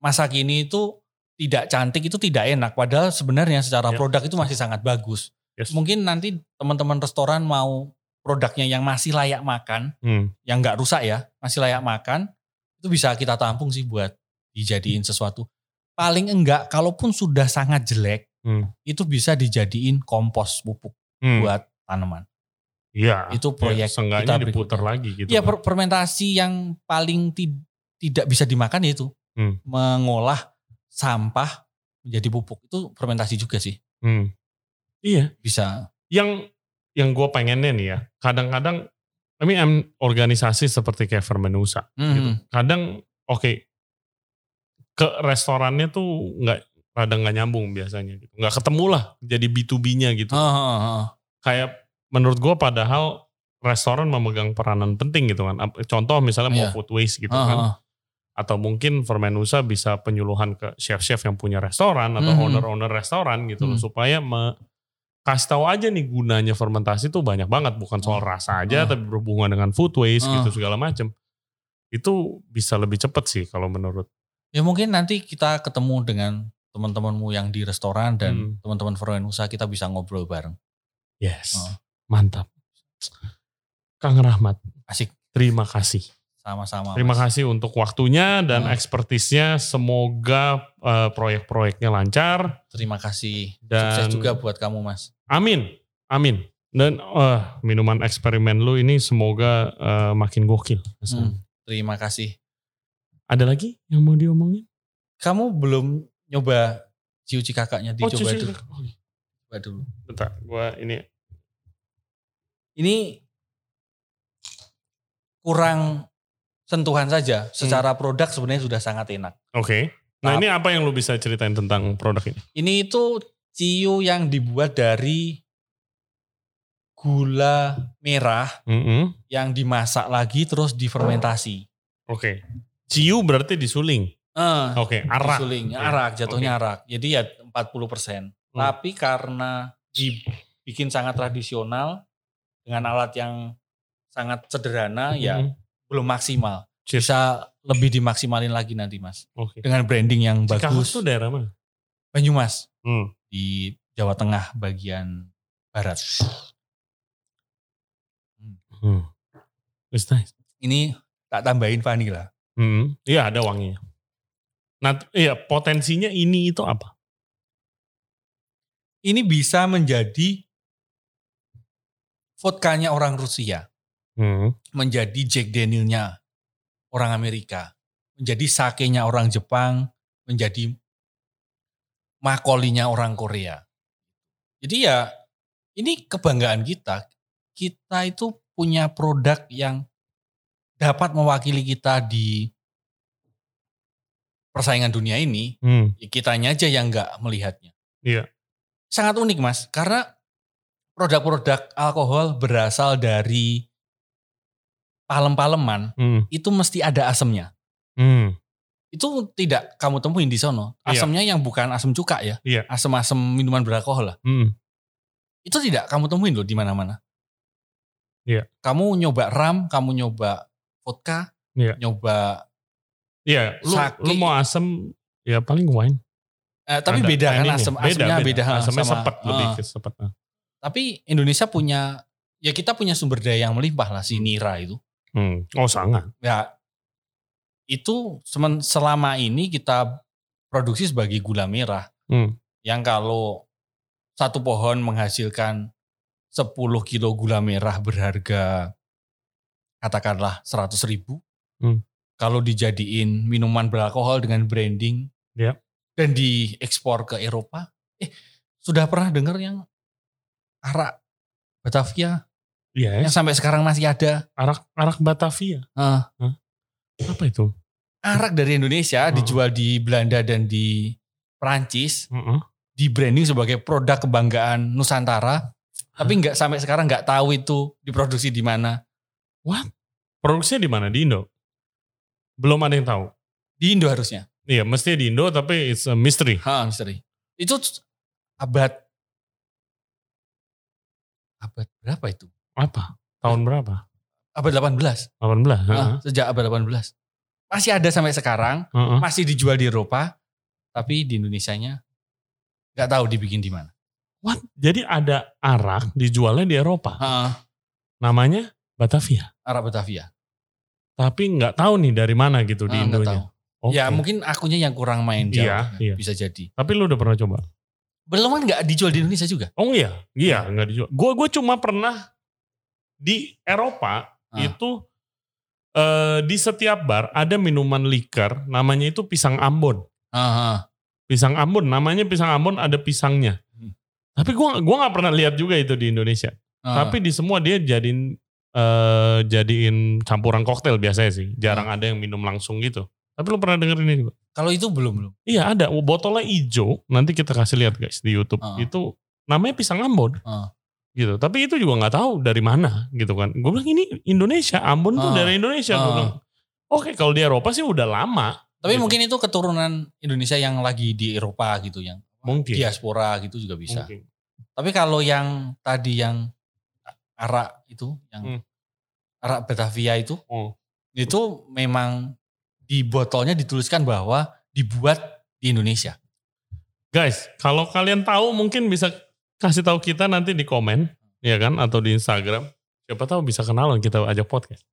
Speaker 2: masa kini itu tidak cantik itu tidak enak padahal sebenarnya secara yeah. produk itu masih sangat bagus. Yes. Mungkin nanti teman-teman restoran mau produknya yang masih layak makan, hmm. yang nggak rusak ya, masih layak makan, itu bisa kita tampung sih buat dijadiin sesuatu. Paling enggak, kalaupun sudah sangat jelek, hmm. itu bisa dijadiin kompos pupuk hmm. buat tanaman.
Speaker 1: Iya.
Speaker 2: Itu proyek
Speaker 1: ya, kita diputar lagi gitu.
Speaker 2: Iya, kan. fermentasi yang paling ti tidak bisa dimakan itu hmm. mengolah sampah menjadi pupuk itu fermentasi juga sih.
Speaker 1: Hmm. Iya,
Speaker 2: bisa.
Speaker 1: Yang yang gue pengennya nih ya, kadang-kadang I mean, organisasi seperti kayak Fermenusa hmm. gitu. Kadang oke okay, ke restorannya tuh nggak kadang nggak nyambung biasanya gitu. Nggak ketemu lah jadi B2B-nya gitu.
Speaker 2: Oh, oh, oh.
Speaker 1: Kayak menurut gue padahal restoran memegang peranan penting gitu kan. Contoh misalnya mau yeah. food waste gitu uh kan. Atau mungkin Fermenusa bisa penyuluhan ke chef-chef yang punya restoran atau mm -hmm. owner-owner restoran gitu mm. loh. Supaya me, kasih tahu aja nih gunanya fermentasi tuh banyak banget. Bukan soal rasa aja uh. tapi berhubungan dengan food waste uh. gitu segala macam. Itu bisa lebih cepet sih kalau menurut.
Speaker 2: Ya mungkin nanti kita ketemu dengan teman-temanmu yang di restoran dan hmm. teman-teman Fermenusa kita bisa ngobrol bareng.
Speaker 1: Yes. Uh. Mantap. Kang Rahmat.
Speaker 2: Asik.
Speaker 1: Terima kasih.
Speaker 2: Sama-sama.
Speaker 1: Terima mas. kasih untuk waktunya dan hmm. ekspertisnya. Semoga uh, proyek-proyeknya lancar.
Speaker 2: Terima kasih. Dan Sukses juga buat kamu, Mas.
Speaker 1: Amin. Amin. Dan uh, minuman eksperimen lu ini semoga uh, makin gokil.
Speaker 2: Hmm. Terima kasih.
Speaker 1: Ada lagi yang mau diomongin?
Speaker 2: Kamu belum nyoba ciuci kakaknya dicoba oh, dulu. Oh, iya. Coba dulu.
Speaker 1: Bentar, gua ini
Speaker 2: ini kurang sentuhan saja. Secara hmm. produk sebenarnya sudah sangat enak.
Speaker 1: Oke. Okay. Nah, nah ini apa yang lu bisa ceritain tentang produk ini?
Speaker 2: Ini itu ciu yang dibuat dari gula merah mm -hmm. yang dimasak lagi terus difermentasi.
Speaker 1: Oke. Okay. Ciu berarti disuling.
Speaker 2: Uh,
Speaker 1: Oke, okay. arak.
Speaker 2: Disuling, arak, jatuhnya okay. arak. Jadi ya 40%. Hmm. Tapi karena dibikin sangat tradisional, dengan alat yang sangat sederhana hmm. ya belum maksimal. Bisa lebih dimaksimalin lagi nanti mas.
Speaker 1: Okay.
Speaker 2: Dengan branding yang Cikawas bagus.
Speaker 1: itu daerah mana?
Speaker 2: Banyumas. Hmm. Di Jawa Tengah bagian barat.
Speaker 1: Hmm. It's nice.
Speaker 2: Ini tak tambahin vanilla.
Speaker 1: Hmm. Iya ada wanginya. Nah, iya potensinya ini itu apa?
Speaker 2: Ini bisa menjadi vodkanya orang Rusia. Hmm. Menjadi Jack Danielnya orang Amerika, menjadi sakenya orang Jepang, menjadi makolinya orang Korea. Jadi ya ini kebanggaan kita. Kita itu punya produk yang dapat mewakili kita di persaingan dunia ini. Hmm. Ya kitanya aja yang nggak melihatnya.
Speaker 1: Iya.
Speaker 2: Sangat unik mas, karena produk-produk alkohol berasal dari palem-paleman hmm. itu mesti ada asemnya. Hmm. Itu tidak kamu temuin di sono. Iya. Asemnya iya. yang bukan asam cuka ya.
Speaker 1: Iya.
Speaker 2: Asam-asam minuman beralkohol lah. Hmm. Itu tidak kamu temuin loh di mana-mana.
Speaker 1: Iya.
Speaker 2: Kamu nyoba ram, kamu nyoba vodka, iya. nyoba
Speaker 1: Iya, lu, lu mau asam ya paling wine.
Speaker 2: Eh, tapi ada, beda kan asam, asamnya beda, beda.
Speaker 1: Asamnya sama, sepet lebih uh, sepet.
Speaker 2: Tapi Indonesia punya ya kita punya sumber daya yang melimpah lah si hmm. Nira itu.
Speaker 1: Hmm. Oh sangat.
Speaker 2: Ya itu selama ini kita produksi sebagai gula merah. Hmm. Yang kalau satu pohon menghasilkan 10 kilo gula merah berharga katakanlah 100 ribu. Hmm. Kalau dijadiin minuman beralkohol dengan branding
Speaker 1: ya.
Speaker 2: dan diekspor ke Eropa. Eh sudah pernah dengar yang arak Batavia
Speaker 1: Yes.
Speaker 2: Yang sampai sekarang masih ada.
Speaker 1: Arak arak Batavia.
Speaker 2: Uh. Huh?
Speaker 1: Apa itu?
Speaker 2: Arak dari Indonesia uh. dijual di Belanda dan di Prancis. Uh -uh. Di branding sebagai produk kebanggaan Nusantara. Tapi nggak sampai sekarang nggak tahu itu diproduksi di mana.
Speaker 1: What? Produksinya di mana? Di Indo? Belum ada yang tahu.
Speaker 2: Di Indo harusnya.
Speaker 1: Iya, mesti di Indo tapi it's a mystery.
Speaker 2: Ha, mystery. Itu abad abad berapa itu?
Speaker 1: Apa? Tahun berapa?
Speaker 2: Abad 18.
Speaker 1: 18.
Speaker 2: Nah, sejak abad 18. Masih ada sampai sekarang, uh -uh. masih dijual di Eropa, tapi di Indonesia-nya nggak tahu dibikin di mana.
Speaker 1: What? Jadi ada arak dijualnya di Eropa.
Speaker 2: Uh.
Speaker 1: Namanya Batavia.
Speaker 2: Arak Batavia.
Speaker 1: Tapi nggak tahu nih dari mana gitu uh, di Indonesia.
Speaker 2: Okay. Ya mungkin akunya yang kurang main jauh.
Speaker 1: Iya, iya.
Speaker 2: Bisa jadi.
Speaker 1: Tapi lu udah pernah coba?
Speaker 2: Belum kan nggak dijual di Indonesia juga?
Speaker 1: Oh iya, iya nggak dijual. Gue gue cuma pernah di Eropa ah. itu eh, di setiap bar ada minuman liker namanya itu pisang Ambon.
Speaker 2: Aha.
Speaker 1: Pisang Ambon namanya pisang Ambon ada pisangnya. Hmm. Tapi gua gua nggak pernah lihat juga itu di Indonesia. Aha. Tapi di semua dia jadiin eh, jadiin campuran koktail biasanya sih. Jarang ada yang minum langsung gitu. Tapi lu pernah denger ini juga?
Speaker 2: Kalau itu belum belum.
Speaker 1: Iya ada botolnya hijau. Nanti kita kasih lihat guys di YouTube. Itu namanya pisang Ambon gitu. Tapi itu juga nggak tahu dari mana gitu kan. Gue bilang ini Indonesia, Ambon tuh ah. dari Indonesia. Gue ah. bilang, oke kalau di Eropa sih udah lama.
Speaker 2: Tapi gitu. mungkin itu keturunan Indonesia yang lagi di Eropa gitu yang
Speaker 1: mungkin
Speaker 2: diaspora gitu juga bisa. Mungkin. Tapi kalau yang tadi yang arak itu, yang hmm. Arak Batavia itu, hmm. itu memang di botolnya dituliskan bahwa dibuat di Indonesia.
Speaker 1: Guys, kalau kalian tahu mungkin bisa kasih tahu kita nanti di komen, ya kan, atau di Instagram. Siapa tahu bisa kenalan kita ajak podcast.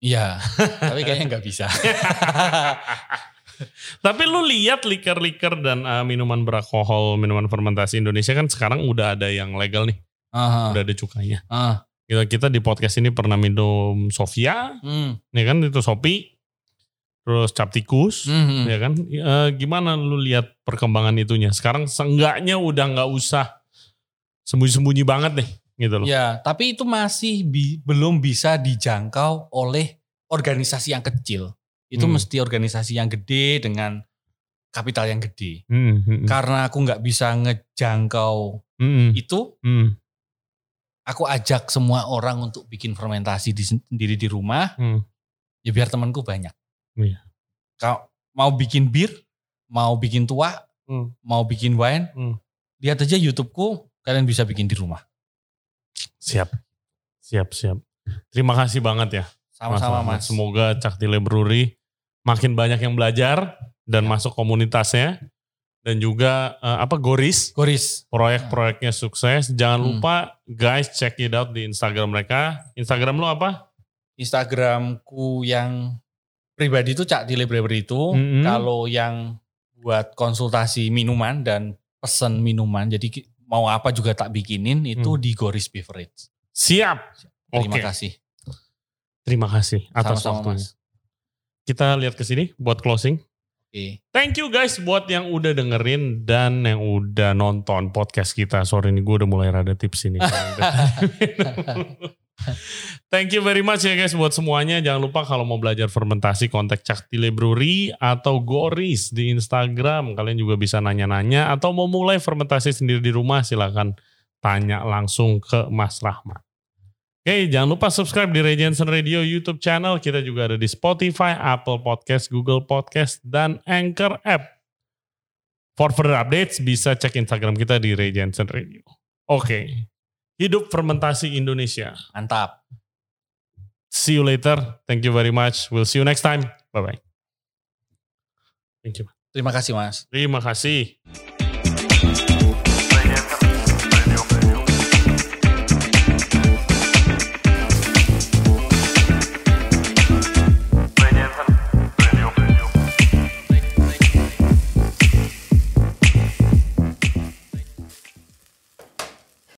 Speaker 2: Iya, tapi kayaknya nggak bisa.
Speaker 1: tapi lu lihat liker-liker dan uh, minuman beralkohol, minuman fermentasi Indonesia kan sekarang udah ada yang legal nih.
Speaker 2: Aha.
Speaker 1: Udah ada cukainya.
Speaker 2: Uh.
Speaker 1: Kita, kita di podcast ini pernah minum Sofia,
Speaker 2: hmm.
Speaker 1: ya kan itu Sopi, terus Captikus,
Speaker 2: hmm.
Speaker 1: ya kan. E, gimana lu lihat perkembangan itunya? Sekarang seenggaknya udah nggak usah sembunyi-sembunyi banget nih gitu loh.
Speaker 2: Ya, tapi itu masih bi belum bisa dijangkau oleh organisasi yang kecil. Itu hmm. mesti organisasi yang gede dengan kapital yang gede.
Speaker 1: Hmm, hmm, hmm.
Speaker 2: Karena aku nggak bisa ngejangkau
Speaker 1: hmm.
Speaker 2: itu,
Speaker 1: hmm.
Speaker 2: Aku ajak semua orang untuk bikin fermentasi di, sendiri di rumah.
Speaker 1: Hmm.
Speaker 2: Ya biar temanku banyak.
Speaker 1: Iya.
Speaker 2: Kau mau bikin bir, mau bikin tua,
Speaker 1: hmm.
Speaker 2: mau bikin wine,
Speaker 1: hmm.
Speaker 2: lihat aja YouTubeku kalian bisa bikin di rumah.
Speaker 1: Siap. Siap, siap. Terima kasih banget ya.
Speaker 2: Sama-sama mas, mas.
Speaker 1: Semoga Caktile Brewery makin banyak yang belajar dan ya. masuk komunitasnya dan juga uh, apa Goris.
Speaker 2: Goris.
Speaker 1: Proyek-proyeknya sukses. Jangan hmm. lupa guys check it out di Instagram mereka. Instagram lu apa?
Speaker 2: Instagramku yang pribadi itu Cak Dile Brewery itu. -hmm. Kalau yang buat konsultasi minuman dan pesen minuman, jadi mau apa juga tak bikinin itu hmm. di Goris Beverage.
Speaker 1: Siap.
Speaker 2: Terima okay. kasih.
Speaker 1: Terima kasih atas waktunya. Mas. Kita lihat ke sini buat closing. Okay. Thank you guys buat yang udah dengerin dan yang udah nonton podcast kita. Sorry nih gue udah mulai rada tips ini. Thank you very much ya guys buat semuanya. Jangan lupa kalau mau belajar fermentasi kontak Caktile Brewery atau Goris di Instagram. Kalian juga bisa nanya-nanya atau mau mulai fermentasi sendiri di rumah silahkan tanya langsung ke Mas Rahmat. Oke, jangan lupa subscribe di Regensen Radio YouTube channel. Kita juga ada di Spotify, Apple Podcast, Google Podcast, dan Anchor App. For further updates, bisa cek Instagram kita di Regensen Radio. Oke, hidup fermentasi Indonesia.
Speaker 2: Mantap.
Speaker 1: See you later. Thank you very much. We'll see you next time. Bye-bye.
Speaker 2: Thank you. Terima kasih, Mas.
Speaker 1: Terima kasih.